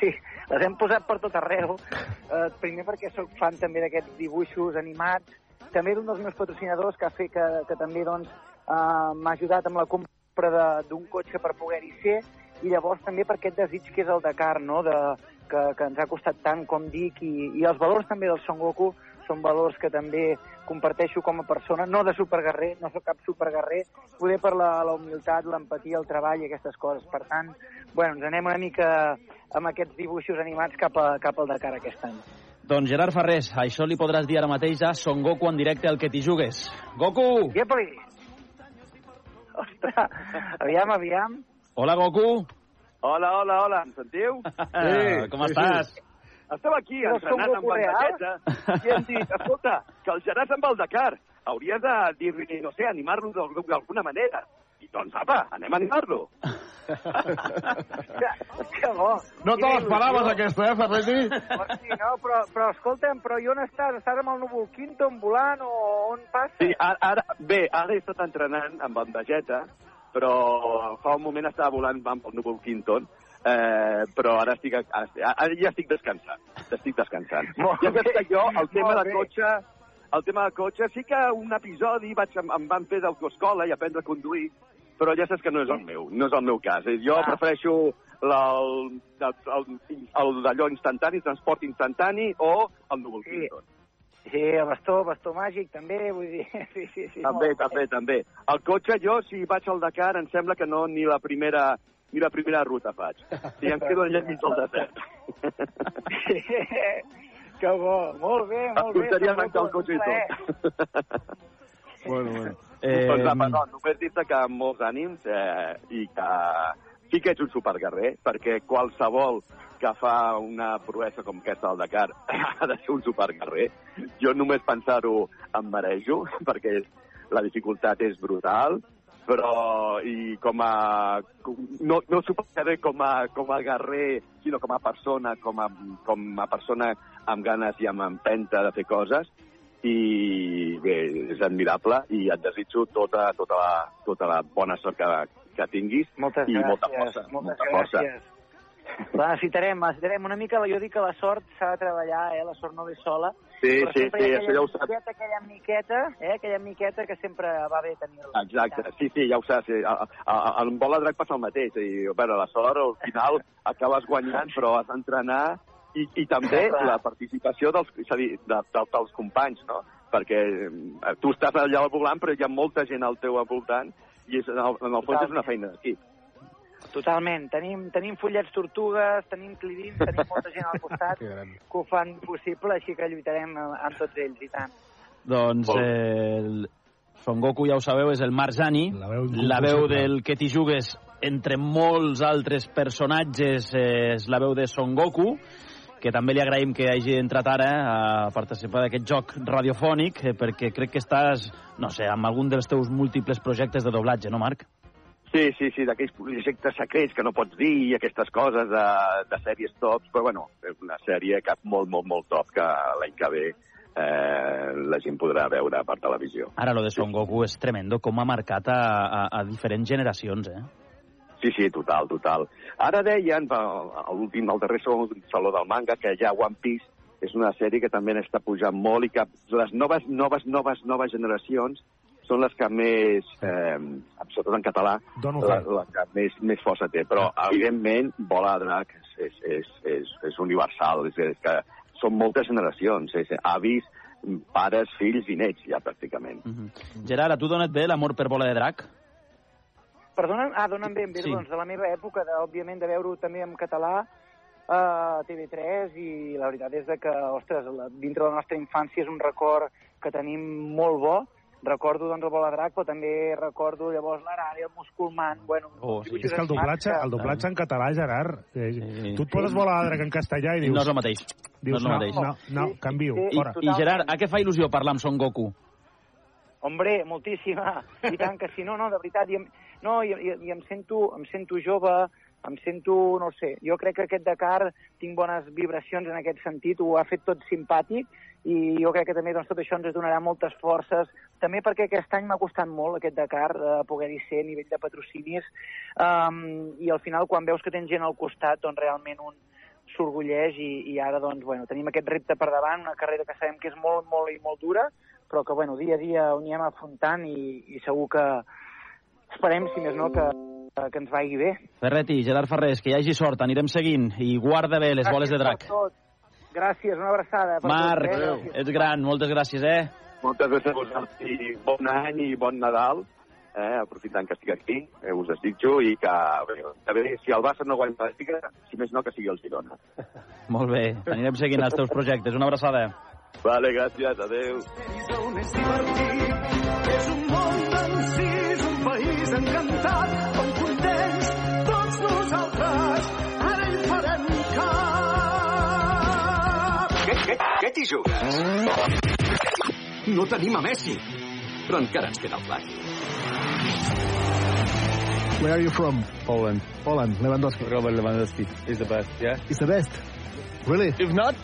Sí, les hem posat per tot arreu. Eh, primer perquè sóc fan també d'aquests dibuixos animats. També d'un dels meus patrocinadors que ha fet que, que també doncs, eh, m'ha ajudat amb la compra de- d'un cotxe per poder-hi ser i llavors també per aquest desig que és el Dakar, no? de, que, que ens ha costat tant, com dic, i, i els valors també del Son Goku són valors que també comparteixo com a persona, no de superguerrer, no sóc cap superguerrer, poder per la, la humilitat, l'empatia, el treball i aquestes coses. Per tant, bueno, ens anem una mica amb aquests dibuixos animats cap, a, cap al Dakar aquest any. Doncs Gerard Farrés, això li podràs dir ara mateix a Son Goku en directe al que t'hi jugues. Goku! Iepa-li! Ostres, aviam, aviam. Hola, Goku! Hola, hola, hola, em sentiu? Sí, com estàs? Estem aquí No entrenant amb real? bandejeta i hem dit, escolta, que el Gerard se'n va al Dakar. Hauries de dir-li, no sé, animar-lo d'al- d'alguna manera. I doncs, apa, anem a animar-lo. Que bo. No te l'esperaves, aquesta, eh, Ferretti? Hosti, no, però, però escolta'm, però i on estàs? Estàs amb el núvol Quinton volant o on passa? Sí, ara, ara, bé, ara he estat entrenant amb bandejeta, però fa un moment estava volant amb el núvol Quinton, eh, però ara, estic, ara, ara ja estic descansant. Estic descansant. Molt ja saps que jo, el tema de cotxe, el tema de cotxe, sí que un episodi vaig, em, em van fer d'autoescola i aprendre a conduir, però ja saps que no és el meu, no és el meu cas. Eh, Jo Ah. prefereixo la, el, el, el, d'allò instantani, transport instantani o el núvol Sí. Sí, el bastó, bastó màgic, també, vull dir... Sí, sí, sí. També, bé. també, també. El cotxe, jo, si vaig al Dakar, em sembla que no ni la primera ni la primera ruta faig. Si em quedo allà enmig del desert. Que bo, molt bé, molt bé. Portaria a arrencar el cotxe i tot. Bueno, bueno. Eh... Doncs, va, perdó, només dir-te que amb molts ànims eh, i que sí que ets un superguerrer, perquè qualsevol que fa una proesa com aquesta al Dakar ha de ser un superguerrer. Jo només pensar-ho em marejo, perquè la dificultat és brutal, però i com a... No, no superguerrer com a, com a guerrer, sinó com a persona, com a, com a persona amb ganes i amb empenta de fer coses, i bé, és admirable i et desitjo tota, tota, la, tota la bona sort que, que tinguis Moltes i gràcies, molta força. moltes molta força. La necessitarem, necessitarem una mica, jo dic que la sort s'ha de treballar, eh? la sort no ve sola. Sí, però sí, sí, ha això ja ho aquella miqueta, aquella miqueta, eh? aquella miqueta que sempre va bé tenir-la. Exacte, sí, sí, ja ho saps. Sí. A, a, a, en bola drac passa el mateix. I, a veure, la sort, al final, acabes guanyant, però has d'entrenar i, i també la participació dels, és a dir, de, de, dels companys, no? Perquè eh, tu estàs allà al volant, però hi ha molta gent al teu voltant i és, en, el, en el fons és una feina d'equip. Totalment. Tenim, tenim fullets tortugues, tenim clidins, tenim molta gent al costat que ho fan possible, així que lluitarem amb, tots ells, i tant. Doncs eh, el Son Goku, ja ho sabeu, és el Marzani, la veu, la veu del que t'hi jugues entre molts altres personatges és la veu de Son Goku, que també li agraïm que hagi entrat ara a participar d'aquest joc radiofònic, eh, perquè crec que estàs, no sé, amb algun dels teus múltiples projectes de doblatge, no, Marc? Sí, sí, sí, d'aquells projectes secrets que no pots dir i aquestes coses de, de sèries tops, però bueno, és una sèrie que molt, molt, molt top que l'any que ve eh, la gent podrà veure per televisió. Ara, lo de Son Goku és tremendo, com ha marcat a, a, a diferents generacions, eh? Sí, sí, total, total. Ara deien, a l'últim, al darrer saló del manga, que ja One Piece és una sèrie que també està pujant molt i que les noves, noves, noves, noves generacions són les que més, eh, sobretot en català, la, la que més, més força té. Però, evidentment, Bola de Drac és, és, és, és, és universal, és, és que són moltes generacions, és avis, pares, fills i nets, ja, pràcticament. Mm -hmm. Gerard, a tu dona't bé l'amor per Bola de Drac? Perdona, ah, donen ben bé, Sí. doncs, de la meva època, de, òbviament, de veure-ho també en català a TV3 i la veritat és de que, ostres, la, dintre de la nostra infància és un record que tenim molt bo. Recordo, doncs, el Bola Drac, però també recordo llavors l'Arari, el Musculman, bueno... Oh, sí. És que el doblatge, el doblatge en català, Gerard, eh, tu et poses volar de drac en castellà i dius... No és el mateix. Dius, no és el mateix. No, no, canvio, I, fora. I Gerard, a què fa il·lusió parlar amb Son Goku? Hombre, moltíssima. I tant que sí, no, no, de veritat. I, em- no, i, i, i em, sento, em sento jove, em sento, no sé, jo crec que aquest Dakar tinc bones vibracions en aquest sentit, ho ha fet tot simpàtic i jo crec que també doncs, tot això ens donarà moltes forces, també perquè aquest any m'ha costat molt aquest Dakar de poder-hi ser a nivell de patrocinis um, i al final quan veus que tens gent al costat doncs realment un s'orgulleix i, i ara doncs, bueno, tenim aquest repte per davant, una carrera que sabem que és molt, molt i molt dura, però que bueno, dia a dia ho anem afrontant i, i segur que esperem, si més no, que, que ens vagi bé. Ferretti, Gerard Ferrés, que hi hagi sort, anirem seguint i guarda bé les boles de drac. tot. Gràcies, una abraçada. per Marc, tot, eh? Gràcies. ets gran, moltes gràcies, eh? Moltes gràcies a vosaltres i bon any i bon Nadal. Eh, aprofitant que estic aquí, eh, us desitjo i que, bé, que bé, si el Barça no guanya la Lliga, si més no, que sigui el Girona. Molt bé, anirem seguint els teus projectes. Una abraçada. Vale, gràcies, adeu. És un món d'encís, un país encantat, t'hi jugues? No tenim a Messi, però encara ens queda el plat. Where are you from? Poland. Poland, Lewandowski. Robert Lewandowski is the best, yeah? It's the best. Really? If not,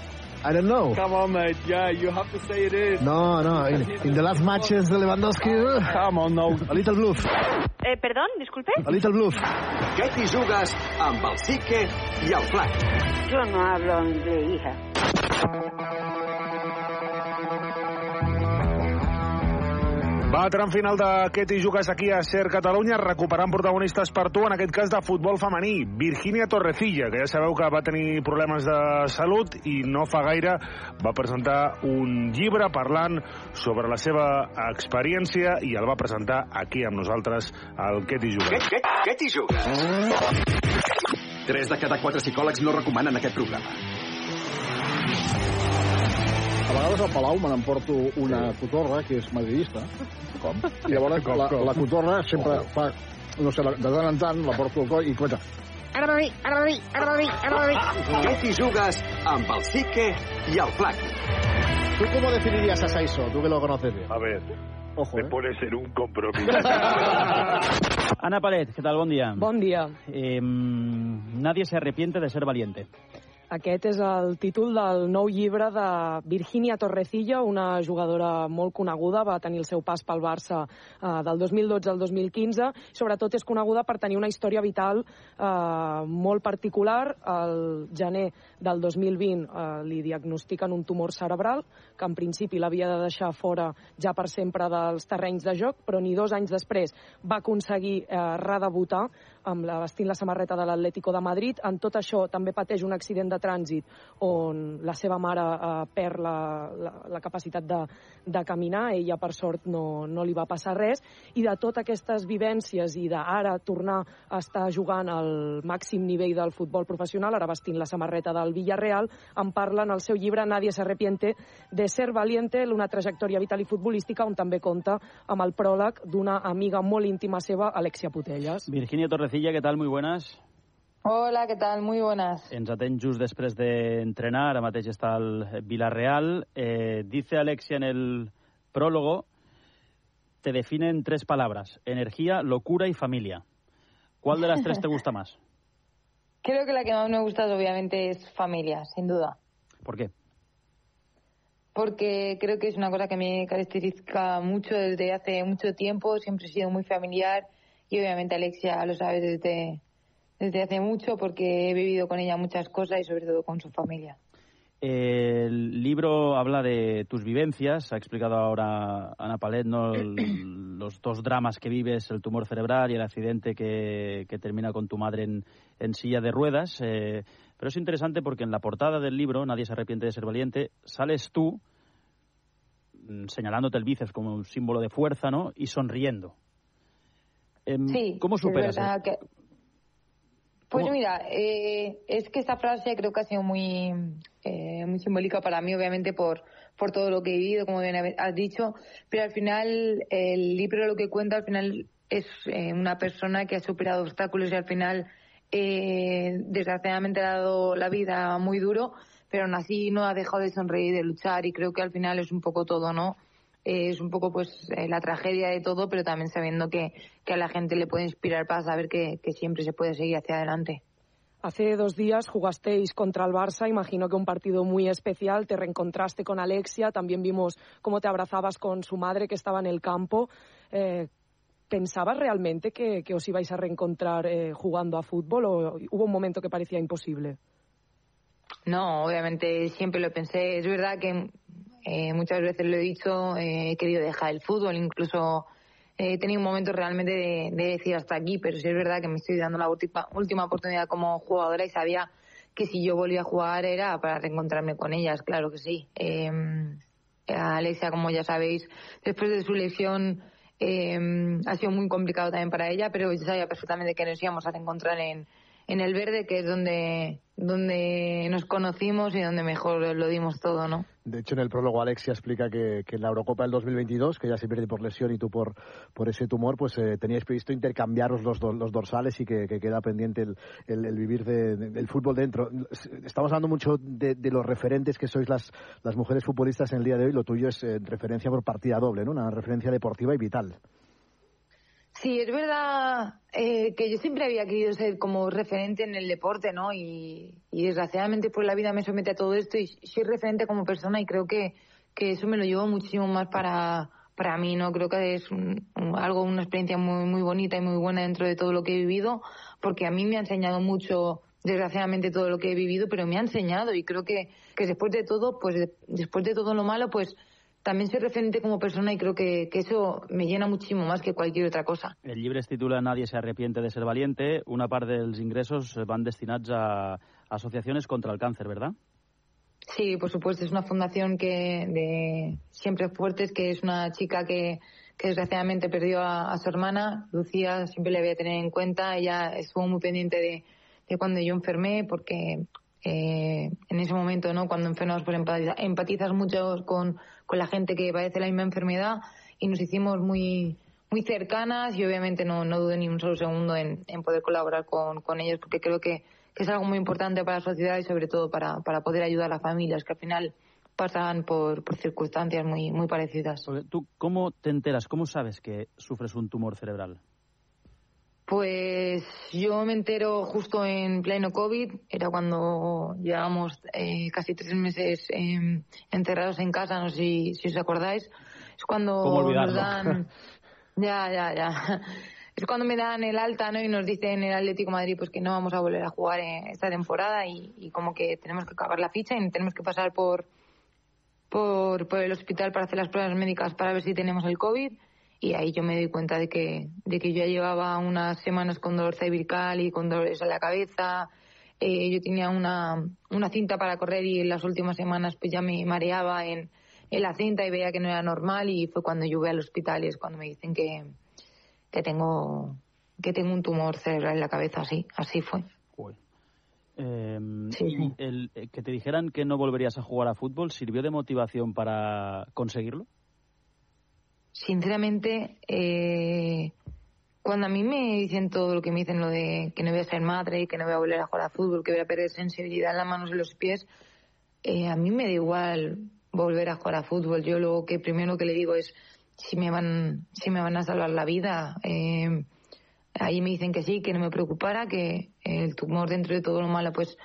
I don't know. come on, mate. Yeah, you have to say it is. No, no. In, in the last matches, Lewandowski. uh, Come on, no. A little bluff. Eh, perdón, disculpe. A little bluff. Què t'hi jugues amb el Sique i el Flac? Yo no hablo inglés, hija. Va, tram final d'aquest i jugues aquí a Ser Catalunya, recuperant protagonistes per tu, en aquest cas de futbol femení. Virginia Torrecilla, que ja sabeu que va tenir problemes de salut i no fa gaire va presentar un llibre parlant sobre la seva experiència i el va presentar aquí amb nosaltres al Què t'hi Què, jugues. què, què t'hi jugues? Tres de cada quatre psicòlegs no recomanen aquest programa. A vegades al Palau me n'emporto una cotorra, que és madridista. Com? I llavors Com, la, com? la cotorra sempre fa, no sé, la- de tant en tant la porto al coll i comença... Agradi, agradi, agradi, agradi. Què t'hi jugues amb el Sique i el Flac? ¿Tú cómo definirías a Saiso? Tú que lo conoces bien. A ver, Ojo, me ¿eh? pones en un compromiso. Ana Palet, ¿qué tal? Buen día. Bon dia. Eh, nadie se arrepiente de ser valiente. Aquest és el títol del nou llibre de Virginia Torrecilla, una jugadora molt coneguda, va tenir el seu pas pel Barça eh, del 2012 al 2015. Sobretot és coneguda per tenir una història vital eh, molt particular. El gener del 2020 eh, li diagnostiquen un tumor cerebral, que en principi l'havia de deixar fora ja per sempre dels terrenys de joc, però ni dos anys després va aconseguir eh, redebutar amb la, vestint la samarreta de l'Atlético de Madrid. En tot això també pateix un accident de trànsit on la seva mare eh, perd la, la, la capacitat de, de caminar. Ella, per sort, no, no li va passar res. I de totes aquestes vivències i d'ara tornar a estar jugant al màxim nivell del futbol professional, ara vestint la samarreta del Villarreal, en parla en el seu llibre Nadie se arrepiente de ser valiente, una trajectòria vital i futbolística, on també compta amb el pròleg d'una amiga molt íntima seva, Alexia Putelles. Virginia Torrecilla, ¿qué tal? Muy buenas. Hola, ¿qué tal? Muy buenas. Ens atén just després d'entrenar, ara mateix està al Villarreal. Eh, dice Alexia en el prólogo, te definen tres palabras, energía, locura y familia. ¿Cuál de las tres te gusta más? Creo que la que más me gusta obviamente es familia, sin duda. ¿Por qué? Porque creo que es una cosa que me caracteriza mucho desde hace mucho tiempo. Siempre he sido muy familiar y obviamente Alexia lo sabe desde, desde hace mucho porque he vivido con ella muchas cosas y sobre todo con su familia. El libro habla de tus vivencias, ha explicado ahora Ana Palet, ¿no? El- los dos dramas que vives, el tumor cerebral y el accidente que, que termina con tu madre en, en silla de ruedas. eh, pero es interesante porque en la portada del libro, Nadie se arrepiente de ser valiente, sales tú mm, señalándote el bíceps como un símbolo de fuerza, ¿no? Y sonriendo. Em, Sí, ¿Cómo superas que- Pues ¿Cómo? mira, eh, es que esta frase creo que ha sido muy, eh, muy simbólica para mí, obviamente, por, por todo lo que he vivido, como bien has dicho, pero al final el libro lo que cuenta al final es eh, una persona que ha superado obstáculos y al final, eh, desgraciadamente, ha dado la vida muy duro, pero aún así no ha dejado de sonreír, de luchar y creo que al final es un poco todo, ¿no? Eh, es un poco pues eh, la tragedia de todo, pero también sabiendo que, que a la gente le puede inspirar para saber que, que siempre se puede seguir hacia adelante. Hace dos días jugasteis contra el Barça, imagino que un partido muy especial, te reencontraste con Alexia, también vimos cómo te abrazabas con su madre que estaba en el campo. Eh, ¿Pensabas realmente que, que os ibais a reencontrar eh, jugando a fútbol o hubo un momento que parecía imposible? No, obviamente siempre lo pensé. Es verdad que eh, muchas veces lo he dicho, eh, he querido dejar el fútbol, incluso eh, he tenido un momento realmente de, de decir hasta aquí, pero sí es verdad que me estoy dando la última, última oportunidad como jugadora y sabía que si yo volvía a jugar era para reencontrarme con ellas, claro que sí. Eh, Alexia, como ya sabéis, después de su lesión eh, ha sido muy complicado también para ella, pero yo sabía perfectamente que nos íbamos a reencontrar en, en el verde, que es donde, donde nos conocimos y donde mejor lo dimos todo, ¿no? De hecho, en el prólogo Alexia explica que, que en la Eurocopa del 2022, que ya se pierde por lesión y tú por, por ese tumor, pues eh, teníais previsto intercambiaros los, los dorsales y que, que queda pendiente el, el- el vivir de- del fútbol dentro. Estamos hablando mucho de, de los referentes que sois las, las mujeres futbolistas en el día de hoy. Lo tuyo es eh, referencia por partida doble, ¿no? Una referencia deportiva y vital. Sí, es verdad eh, que yo siempre había querido ser como referente en el deporte, ¿no? Y, y desgraciadamente pues la vida me somete a todo esto y soy referente como persona y creo que, que eso me lo llevo muchísimo más para, para mí, ¿no? Creo que es un- algo, una experiencia muy, muy bonita y muy buena dentro de todo lo que he vivido, porque a mí me ha enseñado mucho, desgraciadamente, todo lo que he vivido, pero me ha enseñado y creo que, que después de todo, pues de- después de todo lo malo, pues también soy referente como persona y creo que, que eso me llena muchísimo más que cualquier otra cosa. El llibre es titula Nadie se arrepiente de ser valiente. Una part dels ingressos van destinats a associaciones contra el cáncer, ¿verdad? Sí, por supuesto, es una fundación que de Siempre Fuertes, que es una chica que, que desgraciadamente perdió a, a su hermana, Lucía, siempre le voy a tener en cuenta, ella estuvo muy pendiente de, de cuando yo enfermé, porque eh, en ese momento, ¿no? Cuando enfermas, pues empatiza- empatizas mucho con, con la gente que padece la misma enfermedad y nos hicimos muy muy cercanas y obviamente no, no dudo ni un solo segundo en, en poder colaborar con, con ellos porque creo que, es algo muy importante para la sociedad y sobre todo para, para poder ayudar a las familias que al final pasan por, por circunstancias muy, muy parecidas. ¿Tú cómo te enteras, cómo sabes que sufres un tumor cerebral? Pues yo me entero justo en pleno COVID, era cuando llevábamos eh, casi tres meses eh, encerrados en casa, no sé si, si os acordáis. Es cuando nos dan... Ya, ya, ya. Es cuando me dan el alta, ¿no? Y nos dicen el Atlético de Madrid pues que no vamos a volver a jugar en esta temporada y, y como que tenemos que acabar la ficha y tenemos que pasar por, por, por el hospital para hacer las pruebas médicas para ver si tenemos el COVID. Y ahí yo me doy cuenta de que, de que yo ya llevaba unas semanas con dolor cervical y con dolores en la cabeza. Eh, yo tenía una, una cinta para correr y en las últimas semanas pues ya me mareaba en, en la cinta y veía que no era normal y fue cuando yo voy al hospital y es cuando me dicen que, que tengo que tengo un tumor cerebral en la cabeza, así, así fue. Eh, Sí. el, eh, que te dijeran que no volverías a jugar a fútbol, ¿sirvió de motivación para conseguirlo? Sinceramente, eh, cuando a mí me dicen todo lo que me dicen, lo de que no voy a ser madre, que no voy a volver a jugar a fútbol, que voy a perder sensibilidad en las manos y los pies, eh, a mí me da igual volver a jugar a fútbol. Yo lo que primero que le digo es si me van, si me van a salvar la vida. Eh, ahí me dicen que sí, que no me preocupara, que el tumor dentro de todo lo malo pues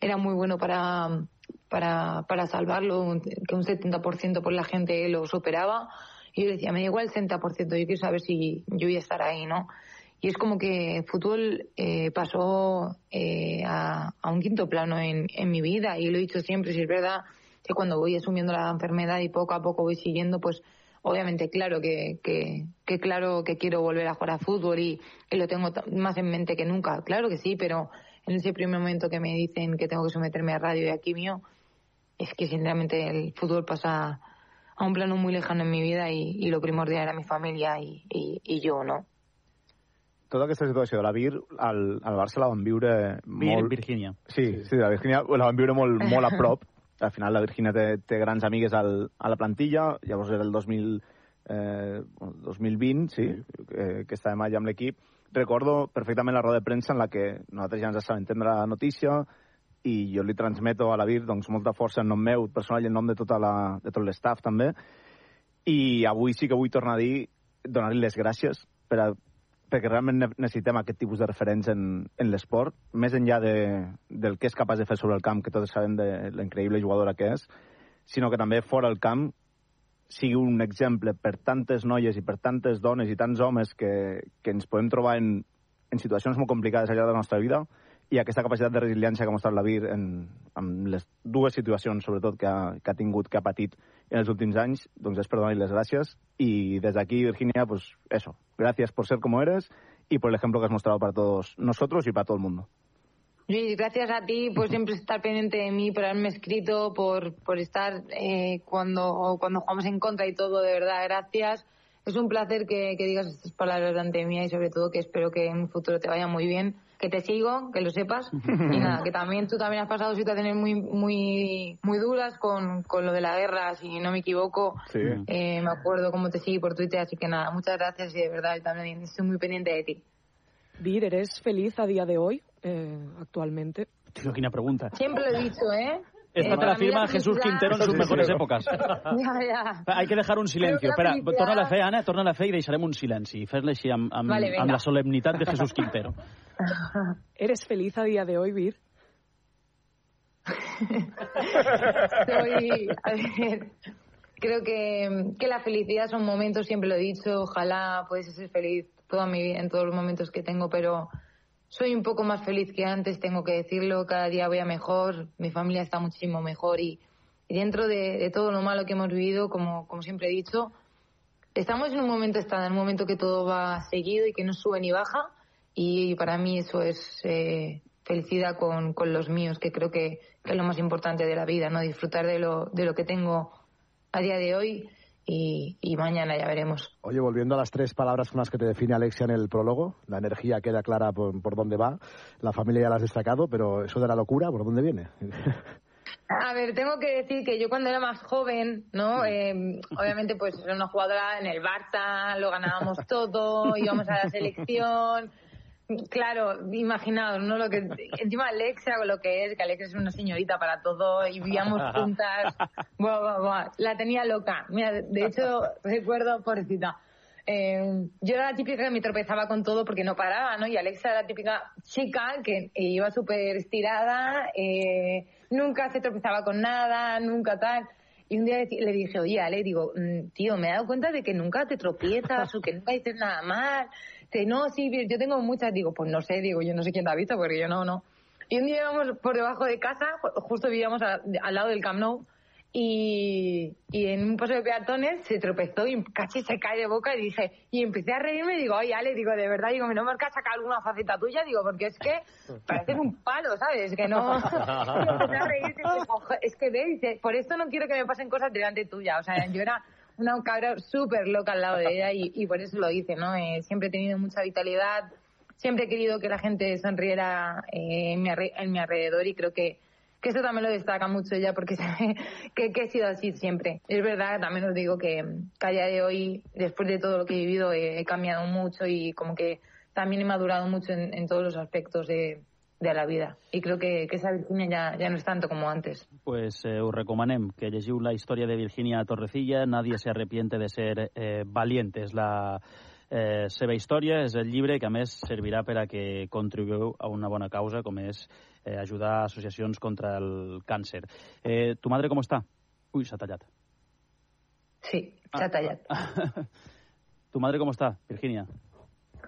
era muy bueno para, para, para salvarlo, que un 70% por la gente lo superaba. Y yo decía, me da igual el 60%, yo quiero saber si yo voy a estar ahí, ¿no? Y es como que el fútbol eh, pasó eh, a, un quinto plano en, en mi vida y lo he dicho siempre, si es verdad que cuando voy asumiendo la enfermedad y poco a poco voy siguiendo, pues obviamente claro que, claro que quiero volver a jugar a fútbol y, y lo tengo más en mente que nunca, claro que sí, pero en ese primer momento que me dicen que tengo que someterme a radio y a quimio, es que sinceramente el fútbol pasa a un plano muy lejano en mi vida y, y lo primordial era mi familia y, y, y yo, ¿no? tota aquesta situació de la Vir, al, al Barça la van viure Vir, molt... Virgínia. Sí, sí, la Virgínia la van viure molt, molt a prop. Al final la Virgínia té, té grans amigues al, a la plantilla, llavors era el 2000, eh, 2020, sí, eh, que estàvem allà amb l'equip. Recordo perfectament la roda de premsa en la que nosaltres ja ens assabentem de la notícia i jo li transmeto a la Vir doncs, molta força en nom meu personal i en nom de, tota la, de tot l'estaf també. I avui sí que vull tornar a dir, donar-li les gràcies per a, perquè realment ne- necessitem aquest tipus de referents en, en l'esport, més enllà de, del que és capaç de fer sobre el camp, que tots sabem de l'increïble jugadora que és, sinó que també fora el camp sigui un exemple per tantes noies i per tantes dones i tants homes que, que ens podem trobar en, en situacions molt complicades al llarg de la nostra vida i aquesta capacitat de resiliència que ha mostrat la Vir en, en les dues situacions, sobretot, que ha, que ha tingut, que ha patit en els últims anys, doncs és per donar-li les gràcies. Y desde aquí, Virginia, pues eso, gracias por ser como eres y por el ejemplo que has mostrado para todos nosotros y para todo el mundo. Luis, gracias a ti por siempre estar pendiente de mí, por haberme escrito, por, por estar eh, cuando, cuando jugamos en contra y todo, de verdad, gracias. Es un placer que, que digas estas palabras delante mía y sobre todo que espero que en un futuro te vaya muy bien, que te sigo, que lo sepas. Y nada, que también tú también has pasado situaciones muy muy muy duras con, con lo de la guerra, si no me equivoco. Sí. Eh, me acuerdo cómo te seguí por Twitter, así que nada, muchas gracias y de verdad yo también estoy muy pendiente de ti. Vir, ¿eres feliz a día de hoy, eh, actualmente? Tío, quina pregunta. Siempre lo he dicho, ¿eh? Esta Eh, te la firma la Jesús Quintero en sus mejores épocas. Ja, ja. Hay que dejar un silencio. La Espera, torna a fer, Anna, torna a fer i deixarem un silenci. Fes-la així amb, amb, Vale, amb la solemnitat de Jesús Quintero. ¿Eres feliz a día de hoy, Vir? Soy, a ver, creo que, que la felicidad son momentos, siempre lo he dicho, ojalá pudiese ser feliz toda mi vida, en todos los momentos que tengo, pero soy un poco más feliz que antes, tengo que decirlo, cada día voy a mejor, mi familia está muchísimo mejor y, y dentro de, de todo lo malo que hemos vivido, como, como siempre he dicho, estamos en un momento estable, en un momento que todo va seguido y que no sube ni baja y para mí eso es eh, felicidad con, con los míos, que creo que, que es lo más importante de la vida, ¿no? Disfrutar de lo, de lo que tengo a día de hoy y, y mañana ya veremos. Oye, volviendo a las tres palabras con las que te define Alexia en el prólogo, la energía queda clara por, por dónde va, la familia ya la has destacado, pero eso de la locura, ¿por dónde viene? A ver, tengo que decir que yo cuando era más joven, ¿no? Eh, obviamente, pues era una jugadora en el Barça, lo ganábamos todo, íbamos a la selección. Claro, imaginaos, ¿no? Lo que, encima Alexia, lo que es, que Alexia es una señorita para todo y vivíamos juntas. Buah, buah, buah. La tenía loca. Mira, de hecho, recuerdo, pobrecita. Eh, yo era la típica que me tropezaba con todo porque no paraba, ¿no? Y Alexa era la típica chica que iba súper estirada, eh, nunca se tropezaba con nada, nunca tal. Y un día le dije, oye, Ale, digo, mm, tío, me he dado cuenta de que nunca te tropiezas o que nunca dices nada mal. Dice, no, sí, yo tengo muchas. Digo, pues no sé, digo, yo no sé quién te ha visto porque yo no, no. Y un día íbamos por debajo de casa, ju- justo vivíamos al lado del Camp Nou, y, y en un paso de peatones se tropezó y casi se cae de boca y dije, y empecé a reírme y digo, oye, Ale, digo, de verdad, digo, ¿no me has sacado alguna faceta tuya? Digo, porque es que pareces un palo, ¿sabes? Que no... Empecé a reír y "Ojo, es que ve, dice, por esto no quiero que me pasen cosas delante tuya. O sea, yo era una cabra súper loca al lado de ella y, y por eso lo hice, ¿no? Eh, siempre he tenido mucha vitalidad, siempre he querido que la gente sonriera eh, en, mi en mi alrededor y creo que, que eso también lo destaca mucho ella porque que, que he sido así siempre. Es verdad, también os digo que, que a día de hoy, después de todo lo que he vivido, he, he cambiado mucho y como que también he madurado mucho en, en todos los aspectos de, de la vida. Y creo que, que esa Virginia ya, ya no es tanto como antes. Pues eh, us recomanem que llegiu la història de Virginia Torrecilla, Nadie se arrepiente de ser eh, valiente. És la eh, seva història, és el llibre que a més servirà per a que contribuïu a una bona causa com és eh, ajudar associacions contra el càncer. Eh, tu madre com està? Ui, s'ha tallat. Sí, se ha tallado. Tu madre com està, Virginia?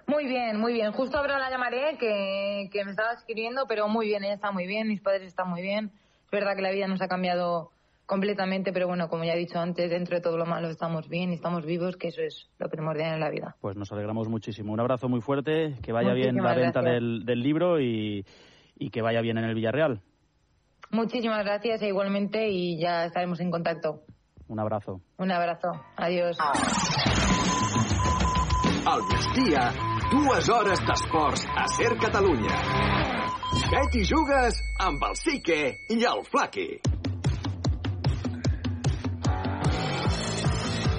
Muy bien, muy bien. Justo ahora la llamaré, que, que me estaba escribiendo, pero muy bien, ella está muy bien, mis padres están muy bien. Es verdad que la vida nos ha cambiado completamente, pero bueno, como ya he dicho antes, dentro de todo lo malo estamos bien y estamos vivos, que eso es lo primordial en la vida. Pues nos alegramos muchísimo. Un abrazo muy fuerte, que vaya bien la Muchísimas venta del, del libro y, y que vaya bien en el Villarreal. Muchísimas gracias e igualmente y ya estaremos en contacto. Un abrazo. Un abrazo. Adiós. Al migdia, dues hores d'esports a Ser Catalunya. Bet i jugues amb el Sique i el Flaqui.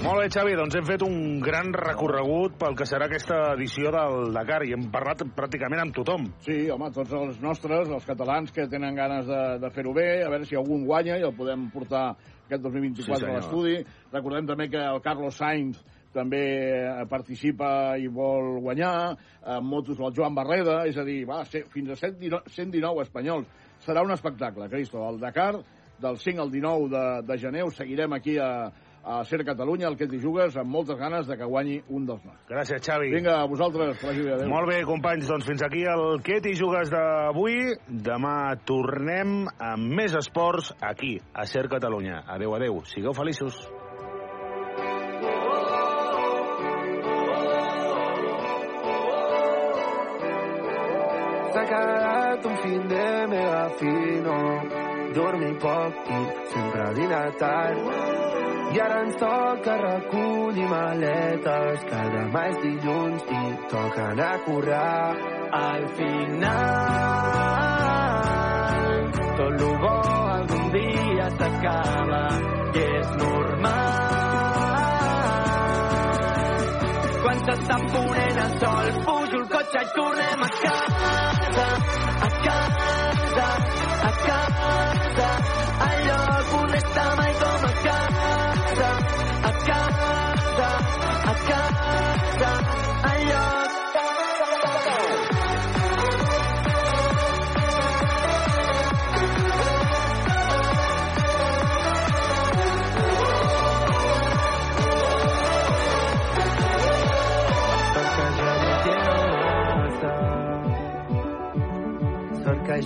Molt bé, Xavi, doncs hem fet un gran recorregut pel que serà aquesta edició del Dakar i hem parlat pràcticament amb tothom. Sí, home, tots els nostres, els catalans que tenen ganes de, de fer-ho bé, a veure si algun guanya i el podem portar aquest 2024 Sí, a l'estudi. Recordem també que el Carlos Sainz també eh, participa i vol guanyar, en motos el Joan Barreda, és a dir, va, ser, fins a 119, 119 espanyols. Serà un espectacle, Cristo. El Dakar, del 5 al 19 de, de gener, us seguirem aquí a, a Ser Catalunya, el que t'hi jugues, amb moltes ganes de que guanyi un dels nostres. Gràcies, Xavi. Vinga, a vosaltres, que bé. Adéu. Molt bé, companys, doncs fins aquí el Què t'hi jugues d'avui. Demà tornem amb més esports aquí, a Ser Catalunya. Adeu, adeu. Sigueu feliços. S'ha quedat un fin de mega fino, dormir poc i sempre dinar tard. I ara ens toca recollir maletes, que demà és dilluns i toca anar a currar. Al final, tot lo bo algun dia s'acaba i és normal. Quan s'està ponent el sol, pujo el cotxe i tornem a casa, a casa, a casa, al lloc on està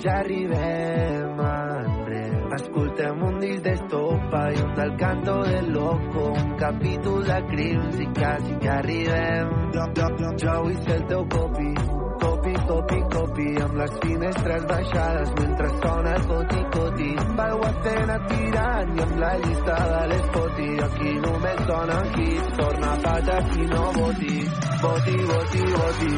ja arribem enrere. Escoltem un disc d'estopa i un del canto del loco, un capítol de crims i quasi que arribem. Jo, jo, jo, jo vull ser el teu copi, copi, topi-copi amb les finestres baixades mentre sona el coti-coti. L'aigua escena tirant i amb la llista de l'espoti. Aquí només sona hit, torna pata qui no voti. Voti, voti, voti.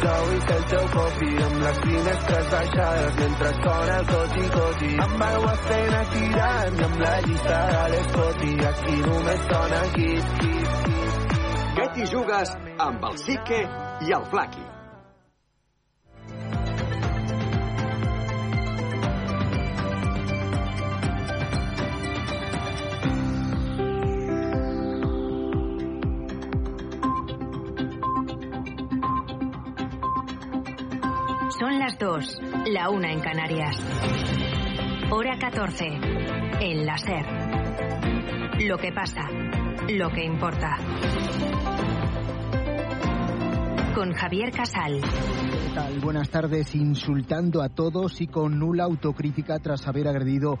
Jo vull ser el teu copi amb les finestres baixades mentre sona el coti-coti. Amb aigua escena tirant i amb la llista de l'espoti. Aquí només sona hit, hit, hit. Què t'hi jugues amb el Sique i el Flaqui? Las 2, la una en Canarias. Hora 14, en la SER. Lo que pasa, lo que importa. Con Javier Casal. Buenas tardes. Insultando a todos y con nula autocrítica tras haber agredido